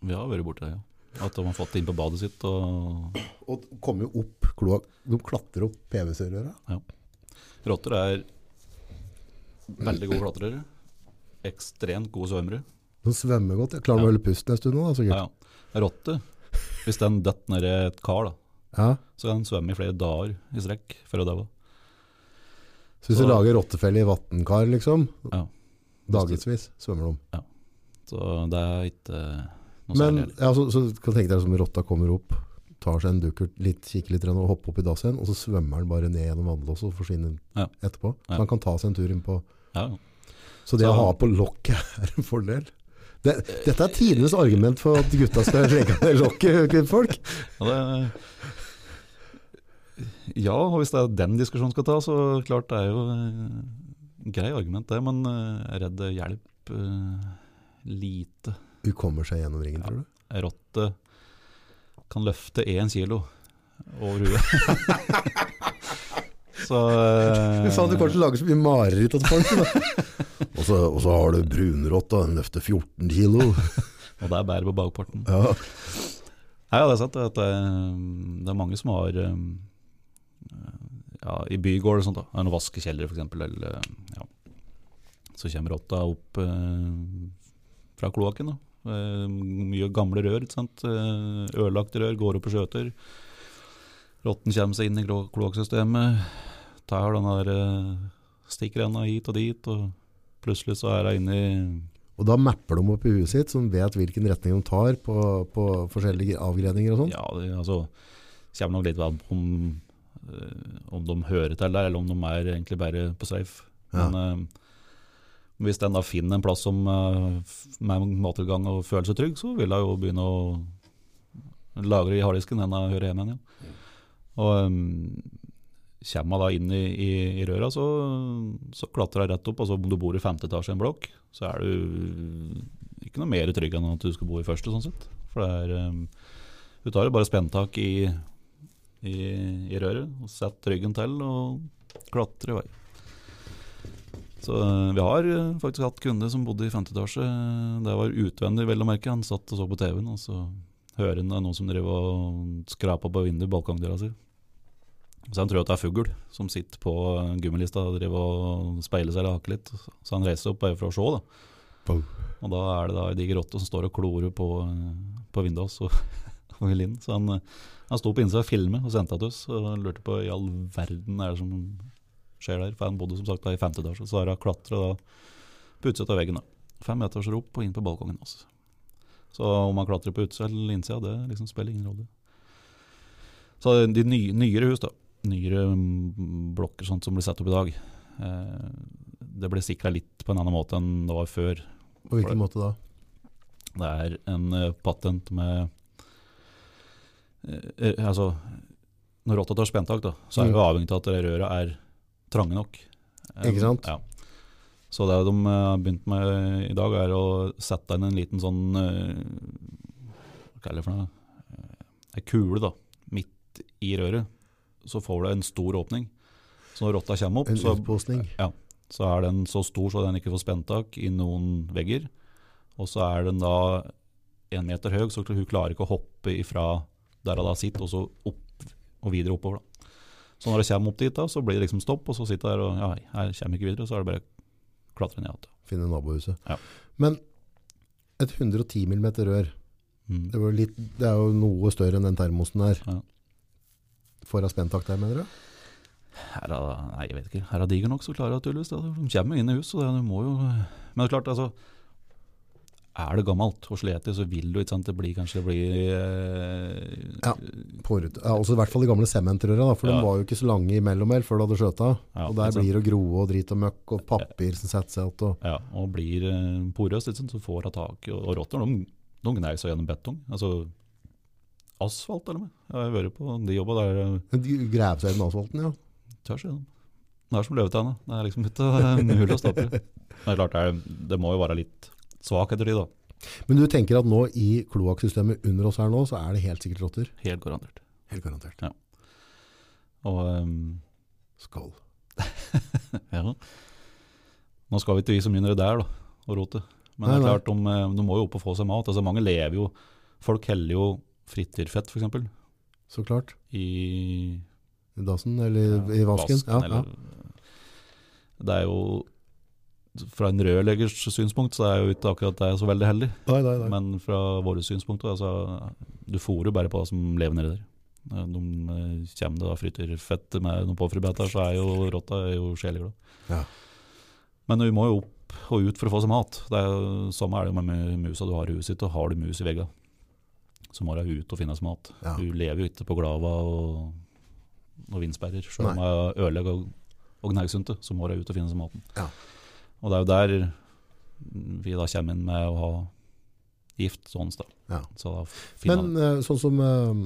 Vi har vært borti det, ja. At de har fått det inn på badet sitt. og Og kommer jo opp kloakk, de klatrer opp PVC-røra. Rotter er veldig gode klatrere. Ekstremt gode svømmere. De svømmer godt. Jeg klarer Ja. å holde pusten en stund nå, da, sikkert. ja. Rotte, hvis den detter ned i et kar, da, Ja. så kan den svømme i flere dager i strekk før å daue. Så hvis du lager rottefelle i vatnkar, liksom, Ja. dagevis svømmer de. Så det er ikke noe Men særlig. ja, så, så kan du tenke deg som rotta kommer opp, tar seg en dukkert, litt, kikker litt og hopper opp i dass igjen, og så svømmer den bare ned gjennom vannlåset og forsvinner Ja. etterpå. Så Ja. han kan ta seg en tur inn på Ja, ja. Så det Så- å ha på lokket er en fordel. Det, dette er tidenes argument for at gutta skal legge ned lokket, kvinnfolk. Ja, det, ja, og hvis det er den diskusjonen skal ta, så klart det er jo en grei argument det, men eh, jeg er redd det hjelper eh, lite. Hun kommer seg gjennom ringen, Ja. tror du? Ja, rotte kan løfte én kilo over huet. så uh... Du sa du kanskje lager så mye mareritt til folk. Og så, og så har du brunrotta, den løfter 14 kilo. Og det er bare på bakparten. Ja. Nei, ja, det er sant. Det, det er mange som har eh, ja, I bygård og sånt, da. Det vaskekjeller, f.eks. Eller eh, ja. Så kommer rotta opp eh, fra kloakken. da. Eh, mye gamle rør. ikke sant? Eh, Ødelagte rør går opp og skjøter. Rotten kommer seg inn i klo- kloakksystemet. Tar den der eh, stikkrenna hit og dit. og Plutselig så er hun inne i Og da mapper de opp i huet sitt, som vet hvilken retning de tar på, på forskjellige avgreninger og sånn. Ja, det altså, kommer nok litt an på om, eh, om de hører til der, eller om de er egentlig bare på safe. Ja. Men eh, hvis den da finner en plass som eh, med mattilgang og føler seg trygg, så vil hun jo begynne å lagre i harddisken den hun hører hjemme igjen. Ja. Og um, kommer hun da inn i, i, i røra, så, så klatrer hun rett opp. Altså Om du bor i femte etasje i en blokk, så er du ikke noe mer trygg enn at du skal bo i første, sånn sett. For det er um, Du tar jo bare spenntak i, i, i røret, og setter ryggen til og klatrer i vei. Så eh, vi har eh, faktisk hatt kunde som bodde i femte etasje. Det var utvendig, vel å merke. Han satt og så på TV-en, og så hører han noen som driver og skraper på vinduet i balkongdøra si. Så han tror at det er fugl som sitter på gummilista og driver og speiler seg eller hakker litt. Så han reiser opp bare for å se, da. Boom. Og da er det da ei diger rotte som står og klorer på, på vinduet og, og vil inn. Så han, han sto på innsida og filmet og sendte det til oss, og lurte på i all verden er det som skjer der. For han bodde som sagt da i femte etasje, så har han klatra på utsida av veggen. da. Fem meters rop og inn på balkongen. Også. Så om han klatrer på utsida eller innsida, det liksom spiller ingen rolle. Så de ny, nyere hus, da. Nyere mm, blokker sånt som blir satt opp i dag. Eh, det ble sikra litt på en annen måte enn det var før. På hvilken måte da? Det er en eh, patent med eh, Altså, når rotta tar spenntak, da, så er vi Mm. avhengig av at røra er trange nok. Ikke sant? Ja. Så det de har begynt med i dag, er å sette inn en liten sånn Hva kaller det for noe? Ei kule da, midt i røret. Så får du en stor åpning. Så når rotta kommer opp, så, ja, så er den så stor så den ikke får spenntak i noen vegger. Og så er den da en meter høy, så hun klarer ikke å hoppe ifra der hun da sitter, og så opp og videre oppover. da. Så når det kommer opp dit, da, så blir det liksom stopp, og så sitter hun der og ja, her kommer ikke videre, så er det bare å klatre ned igjen. Finne nabohuset. Ja. Men et 110 mm rør, Mm. det, var litt, det er jo noe større enn den termosen der. Ja. Får ha spentakt der, mener du? Her er, nei, jeg vet ikke. Her er diger nok, så klarer jeg tydeligvis det. De kommer inn i hus, så det, de må jo Men det er klart, altså Er det gammelt og sletig, så vil du ikke sant Det blir kanskje det blir eh, Ja. Pårut. Ja, også i hvert fall de gamle sementrøra, for Ja. de var jo ikke så lange imellom her før du hadde skjøta. Ja, og der blir det groe og drit og møkk og papir som setter seg igjen. Ja, og blir eh, porøst, så får hun tak. Og, og rotter de, de gneiser gjennom betong. Altså asfalt, eller noe. Jeg har vært på de jobba der. eh, De graver seg den asfalten, ja. Tørs igjennom. Det er som løvetanna. Det er liksom ikke mulig å stoppe. det. Men klart, det, er, det må jo være litt svak etter det, da. Men du tenker at nå i kloakksystemet under oss her nå, så er det helt sikkert rotter? Helt garantert. Helt garantert. Og um, Skål. ja. Nå skal vi ikke vi mye nedi der, da, og rote. Men Nei, det er klart, de, eh, de må jo opp og få seg mat. Altså, mange lever jo Folk heller jo frityrfett, f.eks. Så klart. i I dassen, eller i vasken. vasken ja. eller, Det er jo Fra en rørleggers synspunkt så er jo ikke akkurat det så veldig heldig. Nei, nei, nei. Men fra våre synspunkt, altså, du fôrer bare på det som lever nedi der. De eh, kommer det da frityrfett med noen påfribæter, så er jo rotta er jo sjeleglad. Ja. Men du må jo opp og ut for å få seg mat. Det er jo, samme er det med musa du har i huset ditt. og Har du mus i vegga, så må hun ut og finne seg mat. Ja. Du lever jo ikke på glava og, og vindsperrer. Selv om hun ødelegger og, og gnagsunte, så må hun ut og finne seg maten. Ja. Og det er jo der vi da kommer inn med å ha gift sånn da. Ja. Så da Men eh, sånn som eh,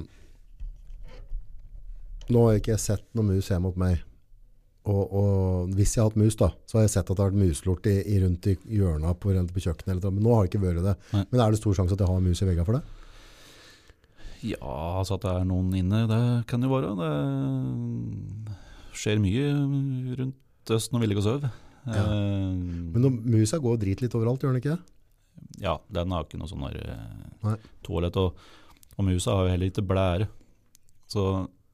Nå har jeg ikke sett noen mus hjemme hos meg. Og, og hvis jeg har hatt mus, da, så har jeg sett at det har vært muslort i, i rundt i hjørna på, på kjøkkenet. Eller, men nå har det ikke vært det. Nei. Men er det stor sjanse at jeg har mus i veggene for det? Ja, altså at det er noen inne, det kan jo være. Det skjer mye rundt Østen og Villegåsøv. Ja. Eh, Men når musa går og driter litt overalt, gjør den ikke det? ja, den har ikke noe sånn uh, toalett. Og, og musa har jo heller ikke blære. Så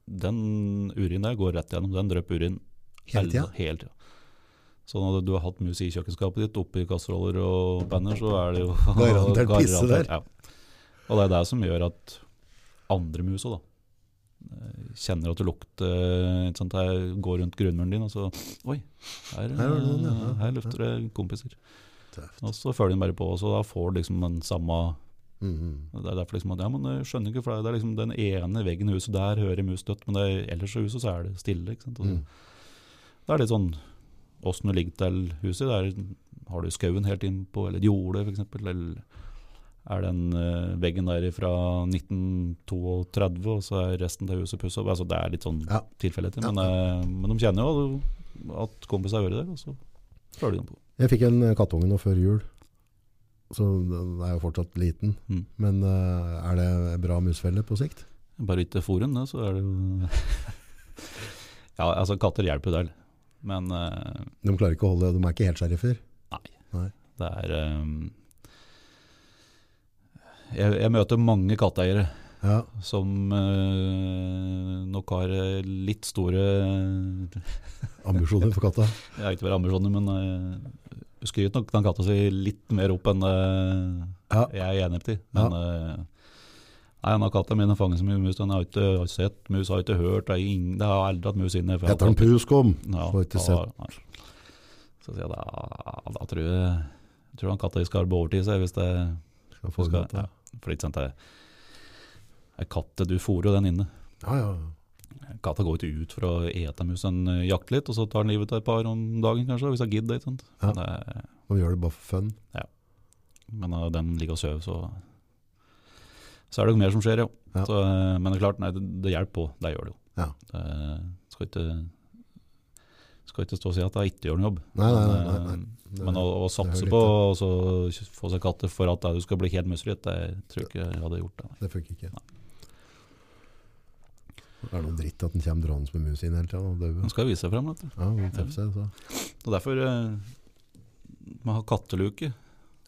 den urinen der går rett gjennom. Den drypper urin Hele tida? Hele tida. Så når du har hatt mus i kjøkkenskapet ditt, oppi kasseroller og banner, så er det jo Garantert pisse der. Ja. Og det er det som gjør at andre mus òg, da eh, kjenner at det lukter ikke sant? Jeg går rundt grunnmuren din, og så Oi, her, Her er det eh, her lufter det kompiser. Og så følger den bare på, og så da får du liksom den samme Mhm. Det er derfor liksom at, ja, men jeg skjønner ikke, for det er liksom den ene veggen i huset der hører mus dødt, men det er, ellers i huset så er det stille. ikke sant? Mm. Det er litt sånn åssen du ligger til huset. Der har du skauen helt innpå, eller jordet jorde f.eks. Eller er den eh, veggen der fra 1932, og så er resten av huset pussa opp. Altså, det er litt sånn Ja. tilfeldigheter. Ja. Men, eh, men de kjenner jo at kompiser hører det, og så følger de på. Jeg fikk en kattunge nå før jul. Så den er jo fortsatt liten. Mm. Men eh, er det bra musfelle på sikt? Bare ikke fôren, da, så er det jo Ja, altså katter hjelper der. Men uh... De klarer ikke å holde, de er ikke helt sheriffer. det er eh, jeg, jeg møter mange katteeiere Ja, som eh, nok har eh, litt store ambisjoner for katta. Jeg har ikke vært ambisjoner, men uh, skryter nok den katta si litt mer opp enn uh, Ja. jeg er enig i. Men eh, nei, denne katta mi den fanger så mye mus. Den har ikke har ikke sett mus, har ikke hørt. Det, er ingen, det har aldri hatt mus inne. jeg Heter han Puskom? Ja, Har ikke da- nei. Så sier jeg da, da tror jeg, jeg tror han katta skal ha overtid seg hvis det Skal få skal, ja, For ikke sant, det er katte, du fôrer jo den inne. Ja, ja. Katta går ikke ut for å ete mus, den eh, jakter litt, og så tar den livet av et par om dagen kanskje, hvis jeg gidder. ikke sant? Ja. Det er, gjør det bare for fun. Men når den ligger og sover, så så er det jo mer som skjer, ja. Ja. Så, eh, men det er klart, nei, det, det hjelper på. Det gjør det jo. Ja. Det skal ikke, skal ikke stå og si at jeg ikke gjør en jobb. Nei, nei, nei, nei, eh, nei. Men å, å satse på Å og så få seg katter for at du skal bli helt musfritt, det tror jeg ikke jeg hadde gjort. Det. Det funker ikke. Det er noe dritt at den kommer drønende med mus inn hele tida. Den skal vise seg frem. Vet du. Ja, den treffer seg, så. Og derfor uh, må ha katteluke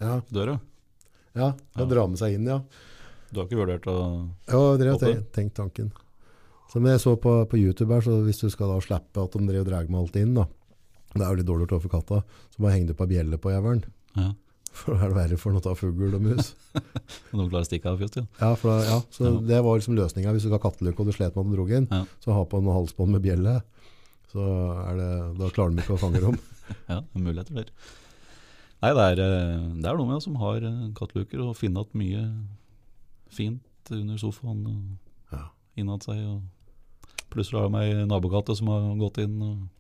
Ja, døra. ja, Ja. dra med seg inn, ja. Du har ikke vurdert å Ja, dere har tenkt tanken. Men jeg så på, på YouTube her, så hvis du skal da slippe at de driver og drar med alt inn, da, det er jo litt dårlig gjort overfor katta, så bare henge det på ei bjelle på jævelen. ja, For da er det verre for noe av fugl og mus. Noen klarer å stikke av først, ja. Da, ja, så Ja. det var liksom løsninga. Hvis du skal ha kattelukke og du slet med at den dro inn, Ja. så ha på en halsbånd med bjelle. Så er det, da klarer de ikke å fange dem. Ja, er muligheter der. Nei, det er, eh, det er noe med oss som har eh, katteluker og finner igjen mye fint under sofaen og Ja. innad seg. Og plutselig har de ei nabokatte som har gått inn.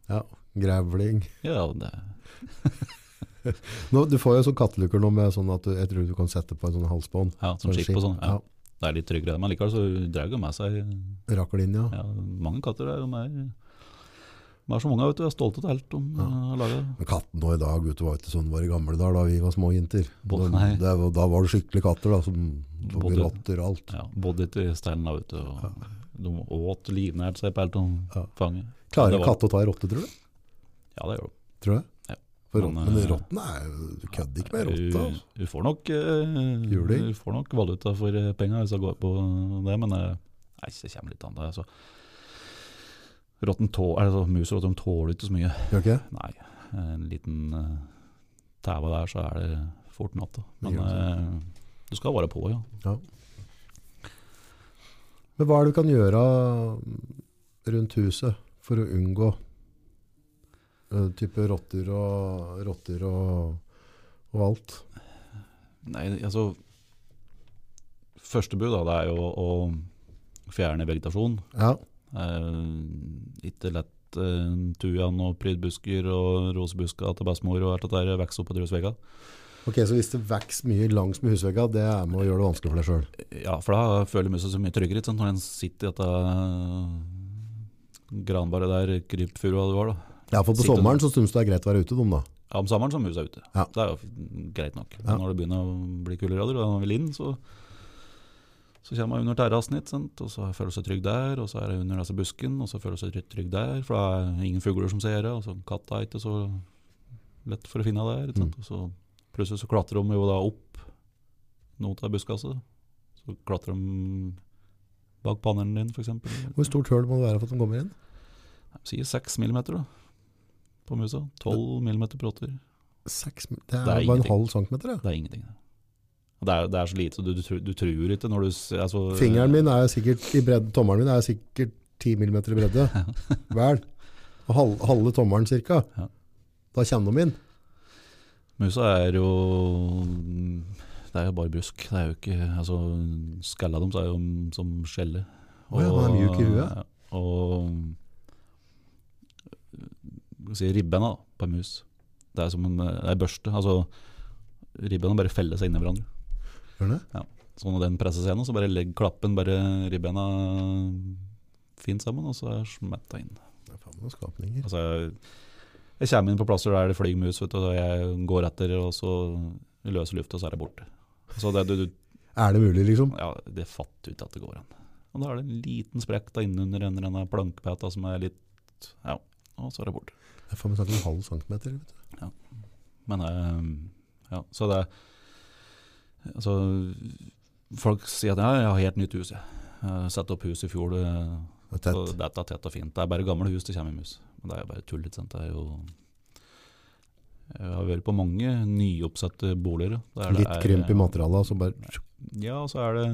Ja, grevling. ja, det, Nå, du får jo sånn kattelukker nå med sånn at du, jeg tror du kan sette på en sånn halsbånd. ja, som skip og sånn. Ja. Det er litt tryggere. Men likevel så drar de med seg Ja, inn, ja, mange katter. Er, jo er, de er så mange, vet du. Er stolte av alt om Ja. å lage laga. Men katten nå i dag, vet du, var ikke sånn var i gamle dager da vi var små jenter. Da, det, da var det skikkelig katter da, som tok rotter og alt. Ja, bodde ikke i steinen da, vet du. Og De åt livnært seg på alt de Ja. fanget. Klarer Det var- katt å ta ei rotte, tror du? Ja, det gjør de. Tror jeg. Ja. For Men, rotten, men eh, rotten er jo Du kødder ikke med rotte. Du, Altså. du får nok uh. Du får nok valuta for eh, penga hvis jeg går på det, men nei, det kommer litt an. det, Altså. Rotten tå, altså, mus og rotter tåler ikke så mye. Gjør ikke? Nei, en liten uh, tæve der, så er det fort natta. Men uh, du skal være på, ja. ja. Men hva er det du kan gjøre rundt huset for å unngå uh, type rotter og, rotter og, og alt? Nei, altså Første bud da, det er jo å fjerne vegetasjon. Ja, Eh, ikke lett eh, tujan og prydbusker og rosebusker til bestemor og alt det der vokser opp på drusvegga. Ok, så hvis det vokser mye langs med husvegga, det er med å gjøre det vanskelig for deg selv. Ja, for da føler musa seg mye tryggere sant, når den sitter i dette granbaret der, krypfurua det var da. Ja, for på Sitter sommeren så synes du det er greit å være ute, dem da. Ja, om sommeren så er musa ute. Ja. Det er jo greit nok. Ja. Når det begynner å bli kuldegrader og den vil inn, så, så kommer man under terrassen hit, sant? og så føler seg trygg der, og så er det under disse busken, og så føler seg trygg, der, for det er ingen fugler som ser det, og så katta er ikke så lett for å finne der, sant? Mm. og så plutselig så klatrer de jo da opp noe av buskaset, så klatrer de bak pannen din, eksempel. Hvor stort høl må det være for at de kommer inn? Jeg sier 6 millimeter da, på musa, 12 millimeter på rotter. Seks, det er, Det er bare en halv centimeter. Ja. Det er ingenting. det. Det er, det er så lite, så du, du, tror- du tror ikke når du altså, Fingeren min er sikkert i bredde, tommelen min er sikkert 10 mm i bredde. Vel. Og halve tommelen cirka. Ja. Da kjenner de inn. Musa er jo Det er jo bare brusk. Det er jo ikke altså, Skalla deres er jo som skjelle. Å ja, han er mjuk i huet. ja, Og jeg si, ribbena på en mus. Det er som en, det er børste. Altså, ribbena bare feller seg inn i hverandre. Gjør det? Ja. Så når den presses gjennom, så bare legg klappen bare ribbena fint sammen, og så er smetta inn. Det er faen meg skapninger. Altså, jeg kommer inn på plasser der det flyr mus, vet du, og jeg går etter, og så løser lufta, og så er det borte. Så det, du, du, Er det mulig, liksom? ja, det fatter ikke at det går an. Og da er det en liten sprekk da innunder en eller annen plankpeta som er litt Ja, og så er det borte. Jeg får meg snakke om en halv centimeter. Vet du. Ja. Men eh, ja, så det Altså, folk sier at ja, jeg har helt nytt hus, jeg. Jeg satte opp hus i fjor, det, Det er tett. Og dette er tett og fint. Det er bare gamle hus det kommer i mus. Men det er jo bare tull, ikke sant. Det er jo Jeg har vært på mange nyoppsatte boliger. Litt er- krymp i materialet, så bare Ja, og så er det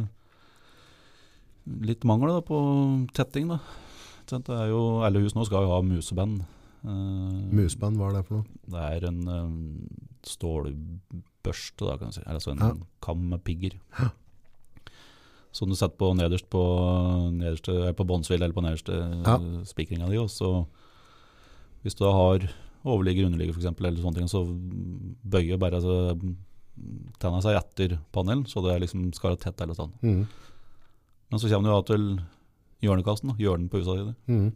litt mangel da, på tetting, da. Det er jo, alle hus nå skal jo ha museband. Uh, museband, hva er det for noe? Det er en um, stålbørste, da, kan du si. Eller altså en Ja. kam med pigger. Som du setter på nederst på, nederste, på båndsvill eller på nederste Ja. spikringa di. Og så, hvis du har overligger, underligger f.eks., eller sånne ting, så bøyer bare altså, tenna seg etter panelen, så det liksom skal være tett hele tiden. Mm. Men så kommer du til hjørnekassen, hjørnen på huset dine. Mm.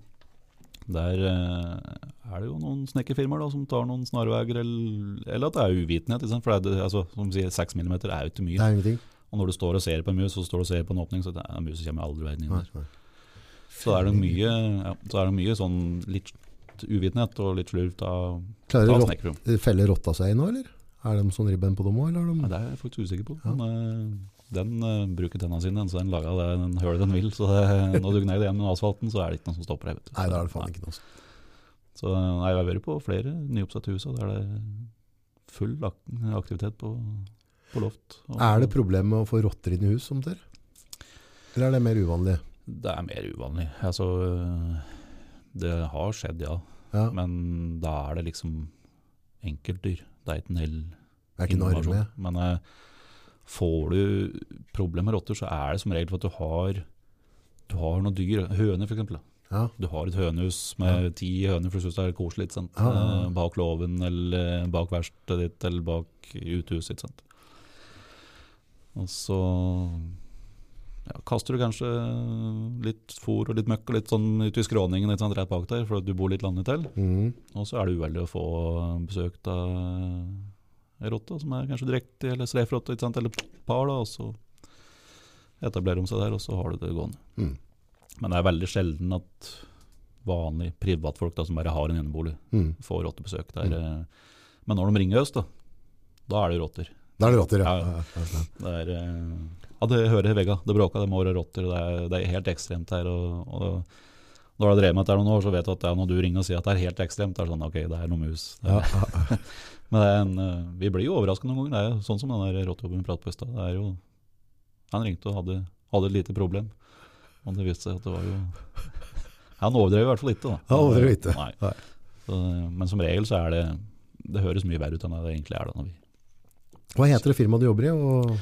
Der eh, er det jo noen snekkerfirmaer som tar noen snarveier, eller, eller at det er uvitenhet. For det altså, som sier, 6 mm er jo ikke mye. Det er ingenting. Og når du står og ser på en mus, så står du og ser på en åpning, så det er, muset kommer aldri verden inn der. Så er det mye, ja, så er det mye sånn litt uvitenhet og litt slurv av Klarer rott, feller rotta seg inn nå, eller? Er de sånn ribben på dem òg, eller er Ja, det er jeg faktisk usikker på. Ja. Men uh, den uh, bruker tennene sine, så den lager det den hølet den vil. Så det, når du gneier det igjen med asfalten, så er det ikke noe som stopper deg. Nei, da er det faen ikke noe. Så nei, jeg har vært på flere nyoppsatte hus, og der er det full ak aktivitet på, på loft. Er det problem med å få rotter inn i hus som dere? Eller er det mer uvanlig? Det er mer uvanlig. Altså, det har skjedd, ja. Ja, Men da er det liksom enkeltdyr. Det er ikke en hel det er ikke arme. Men eh, får du problemer med rotter, så er det som regel for at du har du har noen dyr, høner eksempel. Ja. Du har et hønehus med ti høner for du syns det er koselig, ikke sant? Ja, ja, ja. Eh, bak låven, eller bak verkstedet ditt, eller bak uthuset. ikke sant? Og så ja, kaster du kanskje litt fôr og litt møkk og litt sånn ut i skråningen litt sånn rett bak der, for at du bor litt landet til. Mm. Og så er det uheldig å få besøk av ei rotte, som er kanskje direkte eller streifrotte, eller par, da, og så etablerer de seg der, og så har du det gående. Mm. Men det er veldig sjelden at vanlige privatfolk da, som bare har en enebolig, Mm. får rottebesøk. Der, eh, Men når de ringer oss, da, da er det rotter. Da er det rotter, ja. Ja, ja. Ja, ja, ja. Det er, eh, ja, det hører vegga. Det bråker, det må være rotter. Det er, det er helt ekstremt her. Og, og når du har drevet med dette noen år, så vet du at når du ringer og sier at det er helt ekstremt, det er sånn ok, det er noe mus. Ja. Men det en, eh, vi blir jo overrasket noen ganger. Det er jo sånn som den der rottejobben vi pratet på i stad. Han ringte og hadde, hadde et lite problem. Og det viste seg at det var jo Han overdrev i hvert fall ikke. da. Han overdrev ikke. Nei. Nei. Så, men som regel så er det Det høres mye verre ut enn det egentlig er. da når vi Hva heter det firmaet du jobber i? Og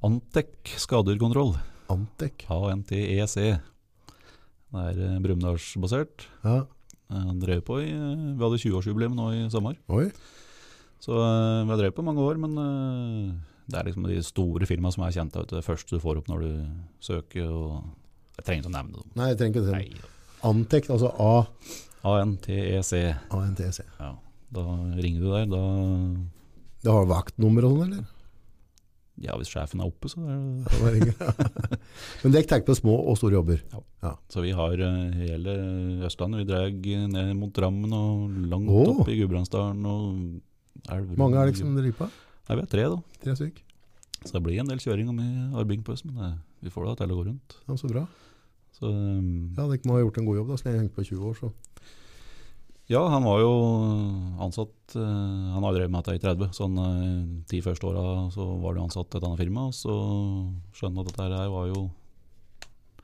Antec skadekontroll. Antec? ANTEC. E Det er eh, Brumunddalsbasert. Ja. Eh, drev på i, eh, Vi hadde 20-årsjubileum nå i sommer. Oi. Så vi har drevet på mange år, men det er liksom de store firmaene som er kjent. vet Det første du får opp når du søker. og Jeg trenger ikke å nevne dem. Nei, jeg trenger ikke det. Nei. Antec, altså A ANTEC. ANTC. E Ja, da ringer du der. Da Det har vaktnummer og sånn, eller? Ja, hvis sjefen er oppe, så er det Men dere tenker på små og store jobber? Ja, Så vi har eh, hele Østlandet. Vi drar ned mot Drammen og langt oh. opp i Gudbrandsdalen. og elver. Mange er det som driver på? Nei, vi er tre, da. Tre stykk? Så det blir en del kjøring og mye arbeid på oss, men eh, vi får det til å gå rundt. Ja, så bra. Så um, Ja, dere må ha gjort en god jobb, da. Skal jeg har hengt på 20 år, så. Ja, han var jo ansatt eh, Han har drevet med dette i 30, så han, ti de første åra så var det ansatt i et annet firma. Og så skjønte han at dette her var jo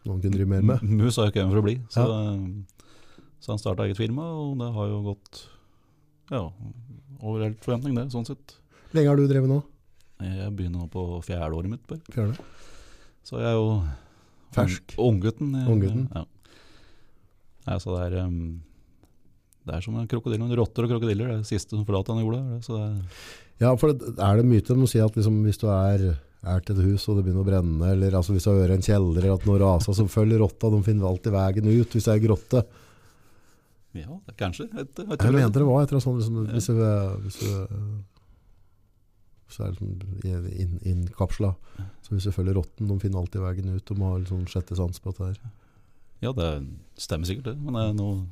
Noen kunne drive mer med. Mus har jo en for å bli. Så, ja. så han starta eget firma, og det har jo gått ja, over helt forventning, det, sånn sett. Hvor Lenge har du drevet nå? Jeg begynner nå på fjerde året mitt, bare. Fjerde? Så jeg er jo Fersk. ung- Unggutten. Ung ja. Ja. Så det er um, Det er som en krokodille. Rotter og krokodiller. Det er det siste som forlater han jorda. det, Så det Ja, for det- er det myte til å si at liksom, hvis du er, er til et hus og det begynner å brenne, eller altså, hvis du vært en kjeller, eller at noe raser, så følger rotta, de finner alltid veien ut hvis det er grotte. ja, kanskje. Jeg, et, et, Jeg mente det var et eller annet sånt, liksom, hvis du, hvis du, hvis er liksom inn, innkapsla. Så hvis du følger rotten, de finner alltid veien ut. De har liksom sjette sans på dette her. Ja, det stemmer sikkert, det. Men det er noe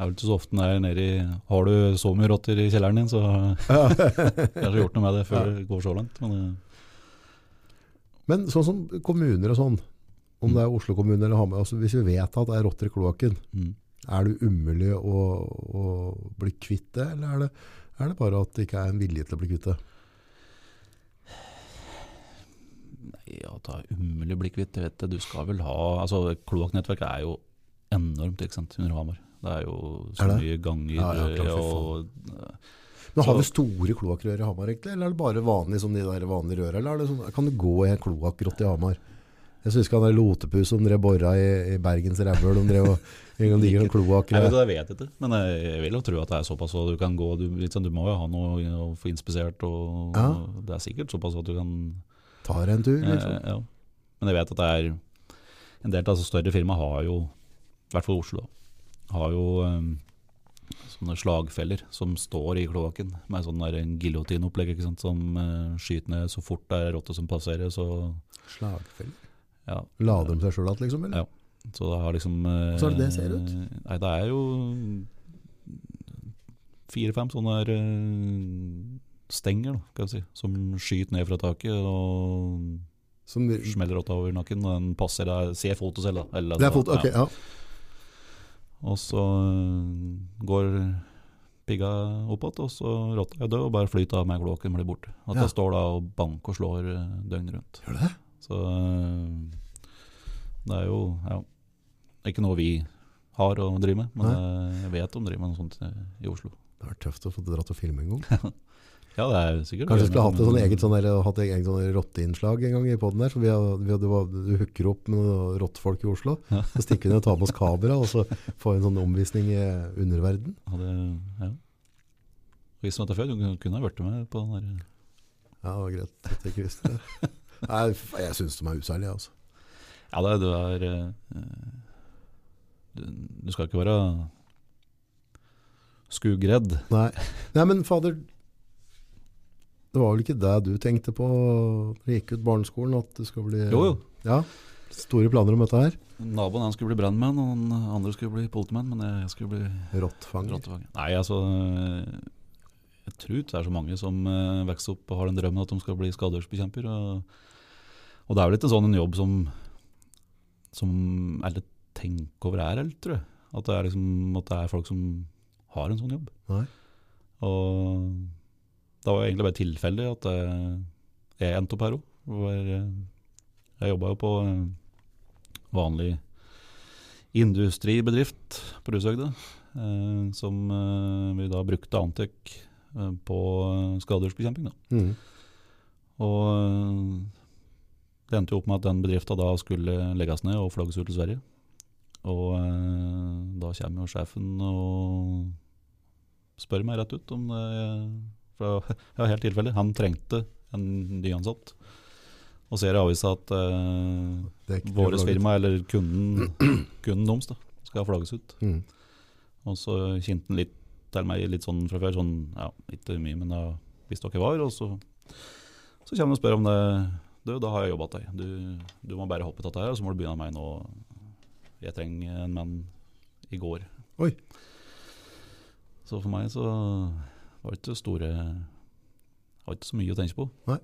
Det er vel ikke så ofte den er nede i Har du så mye rotter i kjelleren din, så kanskje gjort noe med det før det går så langt. Men eh, Men sånn som kommuner og sånn, om det er Oslo kommune eller Hamar, altså hvis vi vet at det er rotter i kloakken, mm. er det umulig å, å bli kvitt det, eller er det, er det bare at det ikke er en vilje til å bli kvitt det? Nei, at det er umulig å bli kvitt. det, vet du. du skal vel ha altså Kloakknettverket er jo enormt ikke sant, under Hamar. Det er jo så Er mye ganger Ja, ja, klart, og Men Har vi store kloakkrør i Hamar egentlig, eller er det bare vanlig som de der vanlige røra, eller er det sånn, kan du gå i en kloakkrott i Hamar? Jeg ikke han der Lotepus som drev borra i, i Bergens rævhøl, de drev og en gang digger en kloakk. Jeg vet, ikke, men jeg, vil jo tro at det er såpass. at du kan gå, du, sånn, du må jo ha noe å få inspisert, og, Ja. og det er sikkert såpass at du kan Tar en tur, eh, liksom. ja. Men jeg vet at det er en del av altså, større firma har jo, i hvert fall Oslo, da, har jo um, sånne slagfeller som står i kloakken med sånn der en giljotinopplegg som uh, skyter ned så fort det er rotte som passerer. Så, slagfeller? ja, Lader de seg sjøl igjen, liksom? Eller? Ja. så det har liksom uh, Så er det det ser ut? Nei, det er jo fire-fem sånne der, uh, stenger, da, kan jeg si, som skyter ned fra taket og Som, smeller rotta over nakken. Og den passer deg, ser foto selv, da. Eller, det er fot, ok, ja. ja. Og så øh, går pigga opp igjen, og så rotta er død, og bare flyter av med kloakken blir borte. At Ja. jeg står da og banker og slår øh, døgnet rundt. Gjør det? Så øh, det er jo ja, ikke noe vi har å drive med, men Nei. jeg vet om driver med noe sånt i Oslo. Det har vært tøft å få dratt og filme en gang. Ja, det er sikkert Kanskje vi skulle hatt et sånn eget sånn der, hatt et eget sånn rotteinnslag en gang i poden her. Vi har, vi har, du, du hooker opp med noen rottfolk i Oslo. Ja. Så stikker vi ned og tar med oss kamera, og så får vi en sånn omvisning i underverden. Hadde, ja. Visste om dette før, du kunne ha vært med på den der Ja, det var greit at jeg ikke visste det. Nei, jeg syns de er usærlige, altså. Ja, det, du er eh, du, du skal ikke være skugredd. Nei. Nei, men fader Det var vel ikke det du tenkte på da du gikk ut barneskolen? At du skal bli Jo, jo. Ja, Store planer om dette her? Naboen han skulle bli brannmann, og den andre skulle bli politimann, men jeg skulle bli Rottfanger. Rottfanger. Nei, altså Jeg tror det er så mange som uh, vokser opp og har den drømmen at de skal bli skadedyrsbekjemper. Og, og det er vel ikke sånn en jobb som Som alle tenker over er, eller, tror jeg. At det er liksom At det er folk som har en sånn jobb. Nei. Og det var egentlig bare tilfeldig at eh, jeg endte opp her òg. Jeg jobba jo på eh, vanlig industribedrift på Rushøgda, eh, som eh, vi da brukte Antec eh, på eh, skadedyrsbekjemping. Mm. Og eh, det endte jo opp med at den bedrifta da skulle legges ned og flagges ut til Sverige. Og eh, da kommer jo sjefen og spør meg rett ut om det For det var helt tilfeldig. Han trengte en nyansatt. Og ser i avisa at eh, vårt firma, eller kunden, kunden deres, da, skal flagges ut. Mm. Og så kjente han litt til meg litt sånn fra før, sånn, ja, ikke mye, men da visste dere var, og så, så kommer han og spør om det, du, da har jeg jobbet deg, du, du må bare hoppe til dette her, og så må du begynne med meg nå, jeg trenger en mann i går. Oi. Så for meg så var ikke store, Har ikke så mye å tenke på. Nei.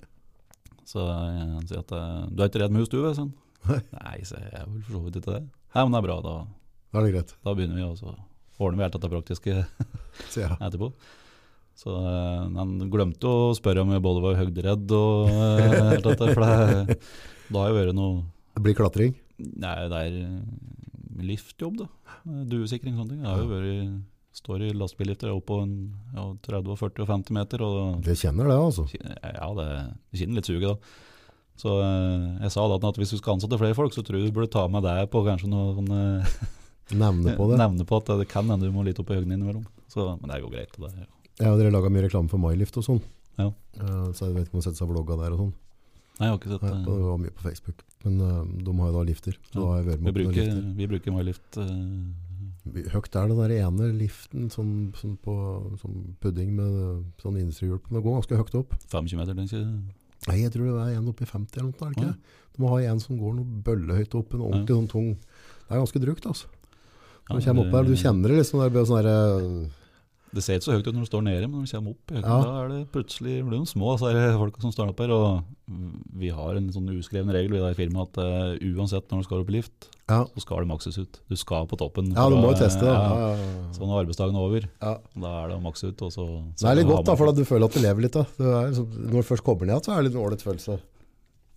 Så han sier at, eh, du er ikke redd med du, vet sånn. Nei. Nei, så jeg er vel for så vidt ikke det. Nei, men det er bra, da, Da er det greit, da begynner vi, og så ordner vi alt dette praktiske jeg. etterpå. Så eh, han glemte å spørre om jeg både var høyderedd og eh, alt dette, for det, da har jeg vært noe Det blir klatring. Nei, det er eh, liftjobb, da. Eh, Duesikring og sånne ting. Det har jo vært står i lastebilifter opp på en, ja, 30, 40 og 50 meter. Og, Det kjenner det, altså. ja, det, det kjenner litt suget, da. Så eh, jeg sa da at hvis du skal ansette flere folk, så tror jeg du burde ta med deg på kanskje noen eh, Nevne på det. Nevne på at det kan hende du må litt opp i høyden innimellom. Så, men det går greit. Det, er jo- Jeg har dere laga mye reklame for MyLift og sånn. Ja. Eh, så jeg vet ikke om de sett seg vlogga der og sånn. Nei, jeg har ikke sett det. Det var mye på Facebook. Men de har jo da lifter. Har vært Vi bruker, vi bruker MyLift. Hvor Høyt er den der ene liften som, som, på, som pudding med eh, sånn industrihjul på. Den går ganske høyt opp. 25 meter, den sier Nei, jeg tror det er en oppi 50 eller noe. Det ikke? Ja. Du må ha en som går noe bøllehøyt opp, en ordentlig sånn tung Det er ganske drukt, altså. Når du kommer opp her, du kjenner det liksom, er bare sånn der, Det ser ikke så høyt ut når du står nede, men når du kommer opp, i høyden, Ja. da er det plutselig blir de små, så er det folk som står opp her. Og vi har en sånn uskreven regel i det firmaet at uh, uansett når du skal opp i lift, ja. så skal det makses ut. Du skal på toppen. ja, du må jo teste det. Ja. Så når arbeidsdagen er over, Ja. da er det å makse ut. Og så, Det er litt godt, da, for da du føler at du lever litt. Det er, liksom- når du først kommer ned, så er det litt en ålreit følelse.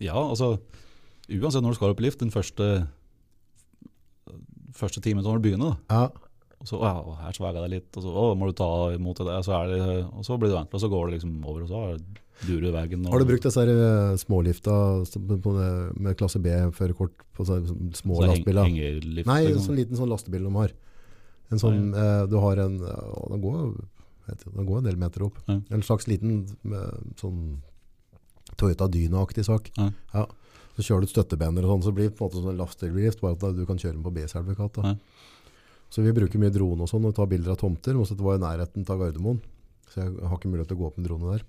Ja, altså uansett når du skal opp i lift, den første, første timen når du begynner, da. Og så, ja, her sveger det litt, og så å, må du ta imot det, så det, og så blir du vant til og så går det liksom over, og så er det- durer du veggen. Har du brukt disse eh, smålifta som med klasse B-førerkort på så, små så heng- lastebiler? hengerlift, Nei, en liksom. sånn liten sånn lastebil de har. En sånn, eh, du har en, å, den går, ikke, den går en del meter opp. Ja. En slags liten med, sånn Toyota Dyna-aktig sak. Ja. Ja. Så kjører du støttebener og sånn, så blir det på en måte sånn lastebilgift, bare at du kan kjøre den på B-sertifikat. Ja. Så vi bruker mye drone og sånn, og tar bilder av tomter. Og så det var i nærheten av Gardermoen, så jeg har ikke mulighet til å gå opp med drone der.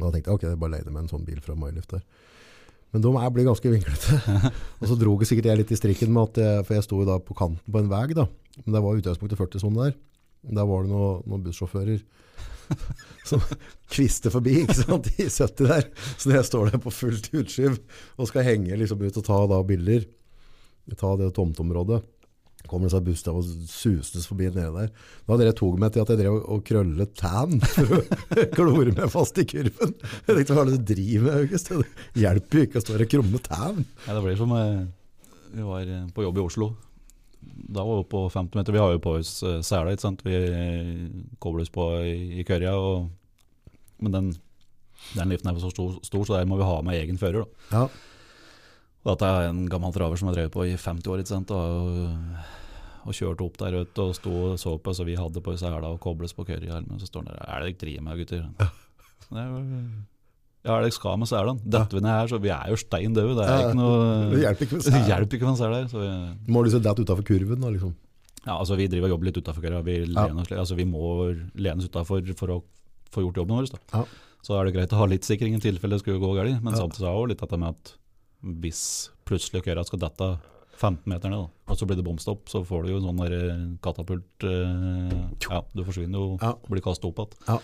Og da tenkte jeg, ok, jeg bare leide med en sånn bil fra MyLift der. Men de er blir ganske vinklete. og så dro sikkert jeg litt i strikken med at, jeg, for jeg sto jo da på kanten på en vei da. Men det var utgangspunktet 40-sone der. Der var det noen, noen bussjåfører som kvister forbi, ikke sant, i 70 der. Så når jeg står der på fullt utskyv og skal henge liksom ut og ta da bilder, ta det tomtområdet, kommer det seg buss der og suses forbi nede der. Da hadde jeg tog meg til at jeg drev og- krøllet tan for å klore meg fast i kurven. Jeg tenkte, hva er det du driver med, August? Det hjelper jo ikke å stå her og krumme tan. Ja, det blir som eh, vi var eh, på jobb i Oslo. Da var vi på 50 meter. Vi har jo på oss sela, ikke sant. Vi kobles på i, kørja. Og, men den, den liften er så stor, stor, så der må vi ha med egen fører. Da. Ja, dette er en gammel traver som har drevet på i 50 år, ikke sant. Og, og kjørte opp der ute og sto og så på, så vi hadde på sela og kobles på kørjehjelmen. Så står han der Er det dere driver med, gutter? Det er ja, er det dere skal med selene? Detter vi ned her, så vi er jo stein døde. Det er Ja, det hjelper ikke med det hjelper ikke vi, Du må liksom dette utenfor kurven nå, liksom. ja, altså vi driver og jobber litt utafor køra. Vi, Ja. altså vi må lenes utafor for å få gjort jobben vår. Ja. Så er det greit å ha litt sikring i tilfelle det skulle gå galt. Men Ja. samtidig er det litt dette med at hvis plutselig køyra skal dette 15 meter ned, da, og så blir det bomstopp, så får du jo sånn der eh, katapult eh, Ja, du forsvinner jo, Ja. blir kastet opp igjen. Ja.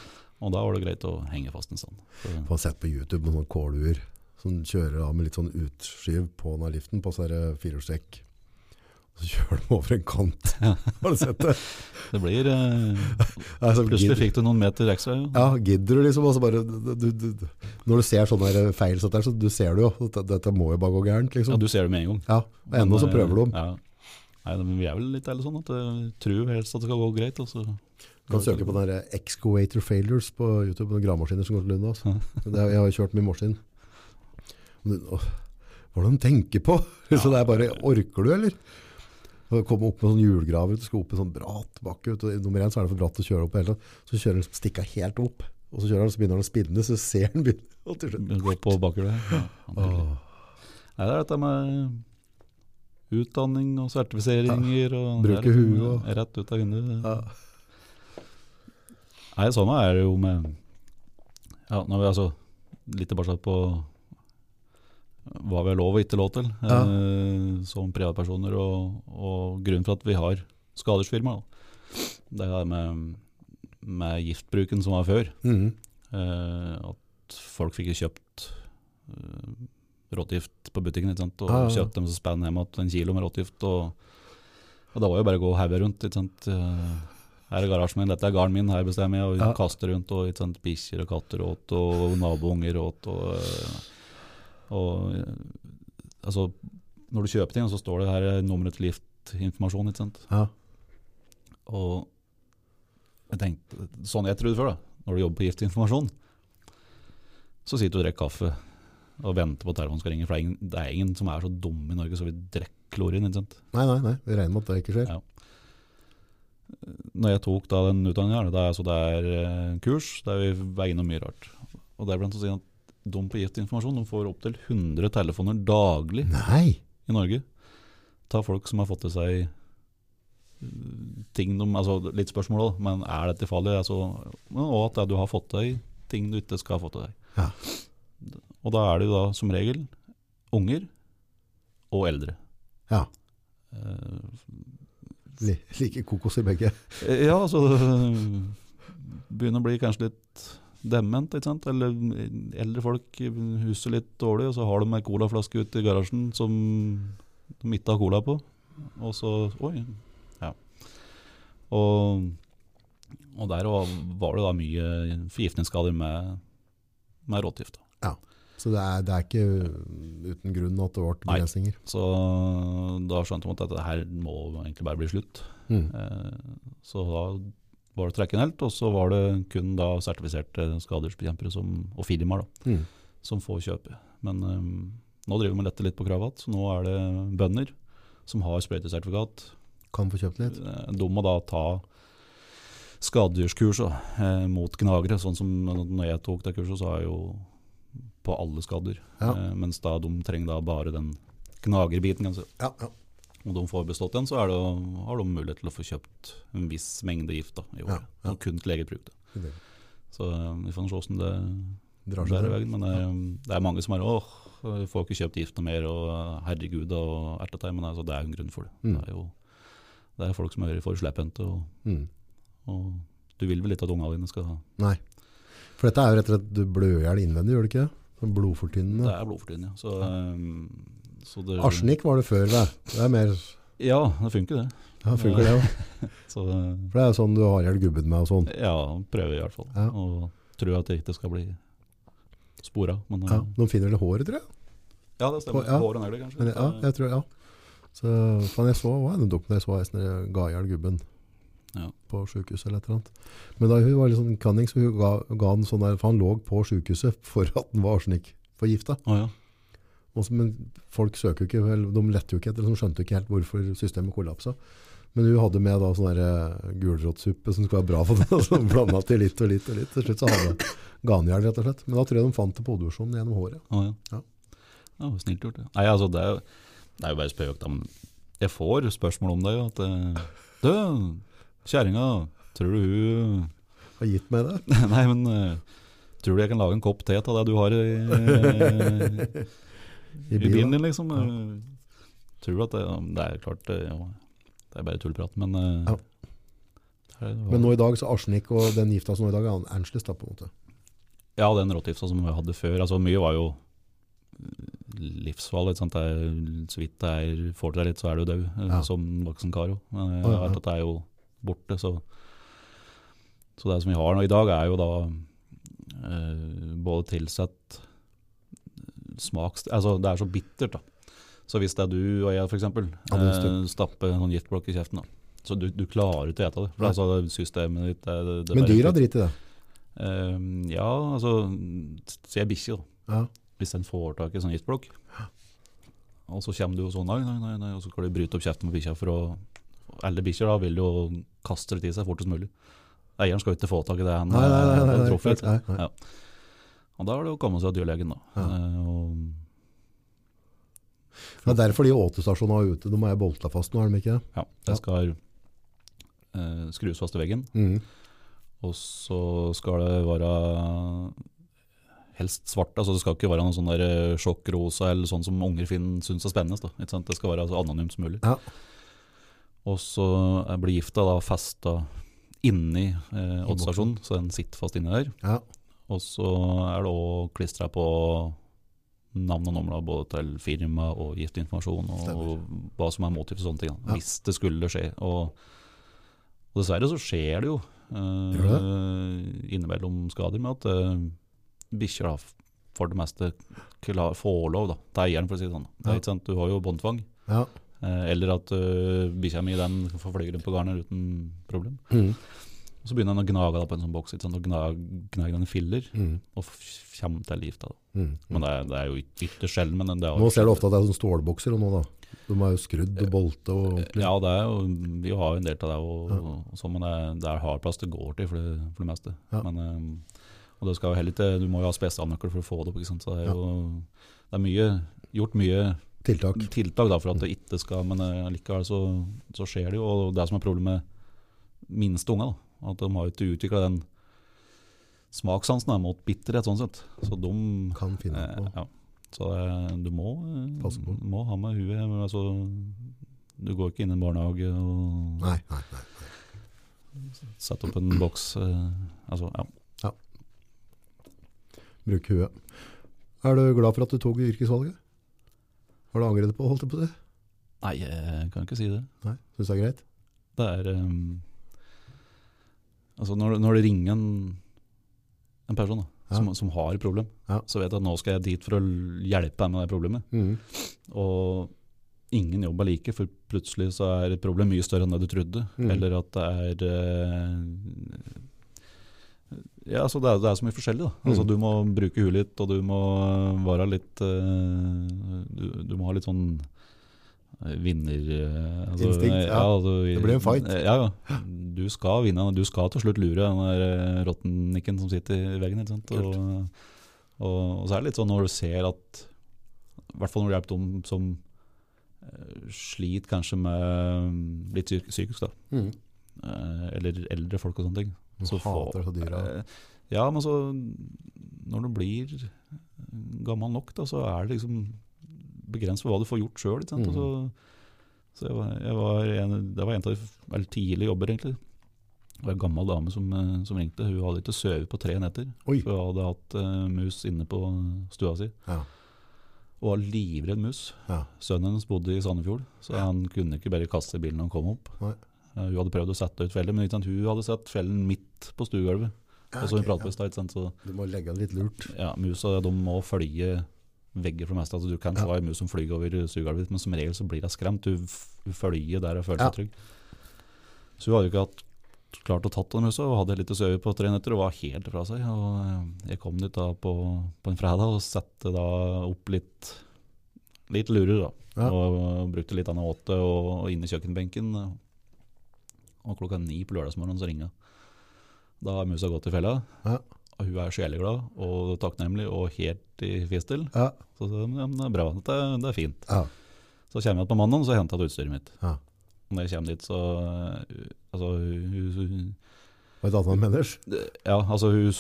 Og da var det greit å henge fast en stund. Så, Jeg har sett på YouTube noen sånne kåluer som kjører av med litt sånn utskyv på denne liften på sånne firehjulstrekk. Så kjører de over en kant. Har du sett det? det blir eh, Altså, Plutselig fikk du noen meter ekstra. Jo. ja, gidder du liksom? Så bare, du, du, du, når du ser sånne feil, sånt der, så du ser du jo. Dette, dette må jo bare gå gærent, Liksom. Ja, du ser det med en gang. Ja, og enda så prøver de. dem. Ja. Nei, men vi er vel litt ærlige sånn at vi tror helst at det skal gå greit. Og så Du kan søke på den der excavator failures på YouTube, noen gravemaskiner som går til Lund. Altså. Jeg har kjørt mye maskin. Hva er det de tenker på? Så det er bare, Orker du, eller? Å komme opp med sånn hjulgraver, du skal opp en sånn bratt bakke. ut, og Nummer én så er det for bratt å kjøre opp. Hele. tatt. Så kjører den stikka helt opp, og så kjører den, så begynner den å spinne, så ser den begynner Og til slutt, gå på bakhjulet. Ja. Nei, det er dette med utdanning og sertifiseringer. Og Bruke liksom huet og- Rett ut av vinduet. ja. Nei, sånn er det jo med Ja, når vi altså Litt tilbake på hva vi har lov og ikke lov til Ja. eh, som privatpersoner, og, og grunnen for at vi har skadersfirma. da. Det er med, med giftbruken som var før. Mm. Eh, at folk fikk kjøpt eh, råttgift på butikken, og Ja, ja, kjøpte dem så spenn hjem igjen en kilo med råttgift. Og, og da var jo bare å gå haue rundt. Ikke sant? Eh, her er garasjen min, dette er gården min, her bestemmer jeg. Og Ja. kaster rundt, og bikkjer og katter åt, og nabounger åt. Og, eh, og eh, altså, når du kjøper ting, så står det her er nummeret til giftinformasjon. Ikke sant? ja. Og jeg tenkte, sånn jeg trodde før da, når du jobber på giftinformasjon, så sitter du og drikker kaffe og venter på at telefonen skal ringe, for det er, ingen, det er ingen som er så dum i Norge så vi drikker klorin, ikke sant? Nei, nei, nei. Vi regner med at det ikke skjer. Ja. Når jeg tok da den utdanningen her, det er, altså det er eh, kurs, der vi veier innom mye rart. Og det er blant annet å si at de på giftinformasjon, de får opp til 100 telefoner daglig Nei! i Norge. Ta folk som har fått til seg øh, ting de, altså Litt spørsmål òg, men er dette farlig? Altså, og at du har fått til deg ting du ikke skal ha fått til deg. Ja. Og da er det jo da som regel unger og eldre. Ja. Uh, Li, like kokoser begge. Ja, altså Begynner å bli kanskje litt dement, ikke sant. Eller eldre folk huser litt dårlig, og så har de ei colaflaske ute i garasjen som de ikke har cola på. Og så Oi. Ja. Og, og der var det da mye forgiftningsskader med, med råtgift. Ja. Så det er, det er ikke uten grunn at det ble Nei. begrensninger. Så da skjønte man at dette her må egentlig bare bli slutt. Mm. Eh, Så da var det trekken helt, og så var det kun da sertifiserte skadedyrsbekjempere og firmaer da, Mm. som får kjøpe. Men um, nå driver vi med lette litt på kravet igjen, så nå er det bønder som har sprøytesertifikat. Kan få kjøpt litt. Eh, De må da ta skadedyrskurs eh, mot gnagere. Sånn som når jeg tok det kurset, så er jeg jo på alle skader. Ja. Eh, mens da de trenger da bare den gnagerbiten. Kan. Ja, ja. Om de får bestått den, så er det, har de mulighet til å få kjøpt en viss mengde gift da, i året. Ja, ja. Og kun til eget bruk. Da. Så eh, vi får se hvordan det drar seg. veien. Men det, det er mange som er åh, får ikke kjøpt gift noe mer, og eh, herregud, og alt. Men altså, det er jo en grunn for det. Mm. Det er jo det er folk som er for slepphendte, og, Mm. og du vil vel ikke at ungene dine skal ha Nei. For dette er jo rett og slett du blør i hjel innvendig, gjør du ikke det? Blodfortynnende. Det er blodfortynnende, ja. Så, ja. så det, Arsenikk var det før, det. Det er mer Ja, det funker det. Ja, funker det òg. Så eh, For det er sånn du har i hjel gubben med og sånn. ja, prøver i hvert fall. Ja. Og tror at det ikke skal bli spora. Men eh, Ja, de finner vel håret, tror jeg. ja, det stemmer. På- ja. Hår og negler, kanskje. Men, ja, jeg tror ja. Så men jeg så hva er det dokumentet jeg så jeg sånn, ga i hjel gubben Ja. på sykehuset eller et eller annet. Men da hun var litt sånn cunning, så hun ga, ga han sånn der, for han lå på sykehuset for at han var arsenikkforgifta. Oh, ja. Men folk søker jo ikke, eller de lette jo ikke etter, de skjønte jo ikke helt hvorfor systemet kollapsa. Men hun hadde med da sånn eh, gulrotsuppe som skulle være bra for det, som så blanda til litt og litt og litt. Til slutt så hadde ga han rett og slett. Men da tror jeg de fant det på odorsonen gjennom håret. Å, ja. Ja. Ja, snilt gjort. Ja. Nei, altså, det er jo, det er jo bare spøk, da. Men jeg får spørsmål om det. jo, At eh, Du, kjerringa, tror du hun Har gitt meg det. Nei, men eh, tror du jeg kan lage en kopp te av det du har i, I i bilen din, liksom? Ja. Tror at det Det er klart, eh, ja, det er bare tullprat, men eh, Ja. det Men nå i dag så arsenikk og den gifta som nå i dag er Angeles, da på en måte. Ja, den råtgifta som vi hadde før. Altså, mye var jo? Er, så vidt det er, får til deg litt, så er du død, eh, Ja. som voksen kar. Men Å, ja, ja. hørt at det er jo borte. Så, så det som vi har nå i dag, er jo da eh, både tilsatt smaks... Altså, det er så bittert, da. Så hvis det er du og jeg, f.eks., Ja, eh, stapper en sånn giftblokk i kjeften, da. Så du, du klarer ikke å ete det. For altså, systemet ditt det, det, det Men dyra driter i det. Eh, ja, altså Se bikkje, da. Ja. Hvis den får tak i sånn giftblokk. Og så kommer du jo sånn, nei, nei, nei, og så skal du bryte opp kjeften på bikkja for å Alle bikkjer vil jo kaste det til seg fortest mulig. Eieren skal jo ikke få tak i det han har nei, truffet. klart, nei, nei. Ja. Og da er det å komme seg til dyrlegen, da. Ja. Eh, og, Det er derfor de åtestasjonene ute, de er bolta fast nå, er de ikke? ja, det skal eh, skrus fast i veggen. Mm. Og så skal det være helst svart. altså Det skal ikke være noe sånn der eh, sjokkrosa eller sånn som unger finner syns er spennende. Da, ikke sant? Det skal være så anonymt som mulig. Ja. Og så eh, blir gifta da festa inni eh, åtestasjonen, så den sitter fast inni der. Ja. Og så er det òg klistra på navn og nummer både til firma og giftinformasjon, og, Stemmer. hva som er motiv for sånne ting. Ja. Hvis det skulle skje. Og, og dessverre så skjer det jo uh, innimellom skader med at uh, bikkjer for det meste klar, får lov da, til eieren, for å si det sånn. Det er Ja. ikke sant? Du har jo båndtvang. Ja. Uh, eller at uh, bikkja mi den får fly rundt på garnet uten problem. Mm. Og så begynner den å gnage på en sånn boks, sånn, og gnag, gnager i filler, Mm. og kommer til liv. Da. Mm. Men det er, det er jo yt- ytterst sjelden. Men det er Nå ser du ofte at det er sånne stålbokser og noe, da. De er jo skrudd og bolte og ordentlig. Ja, det er jo, vi har jo en del av det, og, Ja. og sånn, men det det er hardplass det går til for det, for det meste. Ja. Men, eh, og det skal jo heller ikke, du må jo ha spesialnøkkel for å få det opp. Ikke sant? Så det er jo det er mye, gjort mye Tiltak. tiltak da, for at det ikke skal, men eh, likevel så, så skjer det jo. Og det som er problemet med minste unger, da, at de har ikke utvikla den smakssansen mot bitterhet, sånn sett. Så de Kan finne eh, på. ja. Så eh, du må, eh, må ha med huet altså, du går ikke inn i en barnehage og Nei, nei, nei. setter opp en boks. eh, altså, ja. Bruk huet. Er du glad for at du tok yrkesvalget? Har du angret på, holdt holde på det? Nei, jeg kan ikke si det. Nei, synes det er greit? Det er ehm, Altså, når, når det ringer en, en person da, Ja. som, som har et problem, Ja. så vet jeg at nå skal jeg dit for å hjelpe deg med det problemet. Mm. Og ingen jobb er like, for plutselig så er et problem mye større enn det du trodde. Mm. Eller at det er eh, Ja, altså det er, det er så mye forskjellig. da. Altså Mhm. Du må bruke huet litt, og du må være litt eh, du, du må ha litt sånn eh, vinner... eh, altså, Instinkt, ja. altså, Det blir en fight. Ja, ja. Du skal vinne. Du skal til slutt lure den der eh, rottennikken som sitter i veggen. Ikke sant? Og, og, og så er det litt sånn når du ser at I hvert fall når du hjelper dem som eh, sliter kanskje med litt psyk- psykisk, da. Eh, eller eldre folk og sånne ting. Du Så hater hater så dyra. Ja, men så Når du blir gammel nok, da, så er det liksom begrenset for hva du får gjort sjøl. Mm. Så, så jeg var, jeg var en, det var en av de veldig tidlige jobber, egentlig. Det var en gammel dame som, eh, som ringte. Hun hadde ikke sovet på tre netter. Oi. For hun hadde hatt uh, mus inne på stua si. Ja. Og var livredd mus. Ja. Sønnen hennes bodde i Sandefjord, så han kunne ikke bare kaste bilen når han kom opp. Nei. Eh, hun hadde prøvd å sette ut fellen, men sant, hun hadde sett fellen midt på stuegulvet. Ja, og så hun pratet ja. så Du må legge den litt lurt. ja, musa de må følge vegger for det meste. Altså, du kan få ei mus som flyr over stuegulvet ditt, men som regel så blir hun skremt. Du følger der og føler seg trygg. Så hun hadde jo ikke hatt, klart å tatt den musa, og hadde litt å søve på tre netter og var helt fra seg. Og eh, jeg kom dit da på, på en fredag og satte da opp litt, litt lurer, da. Ja. Og, brukte litt annet åte og, og inn i kjøkkenbenken. Og klokka ni på lørdagsmorgenen så ringa. Da har musa gått i fella. Ja. Og hun er sjeleglad og takknemlig og helt i fistel. Ja. Så så, ja, det er bra, det er, det er fint. Ja. Så kommer jeg på mandag og så henter jeg utstyret mitt. Ja. Og når jeg kommer dit, så uh, Altså, hun, hun, et annet mener? ja, altså, hun,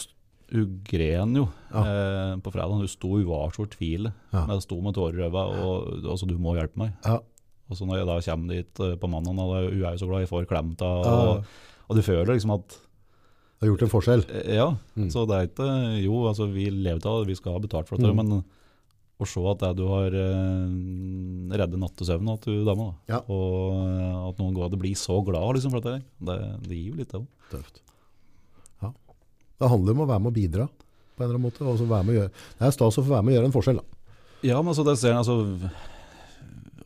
hun gren jo eh, på fredag. Hun sto, hun var så fortvilet. Men Jeg sto med tårer i øynene og altså, du må hjelpe meg. Ja. Og så når jeg da kommer dit eh, på mandag, og hun er jo så glad jeg får klemt henne, og, og du føler liksom at Det har gjort en forskjell. eh, Ja, Mm. så det er ikke Jo, altså vi lever av det, vi skal ha betalt for det, Mm. men å se at det du har eh, reddet nattesøvnen til dama, da. Ja. og eh, at noen går og blir så glad liksom, for dette, det, det gir jo litt, det òg. Tøft. Ja. Det handler om å være med å bidra på en eller annen måte. Og så være med å gjøre. Det er stas å få være med å gjøre en forskjell. Da. Ja, men altså, det ser en, altså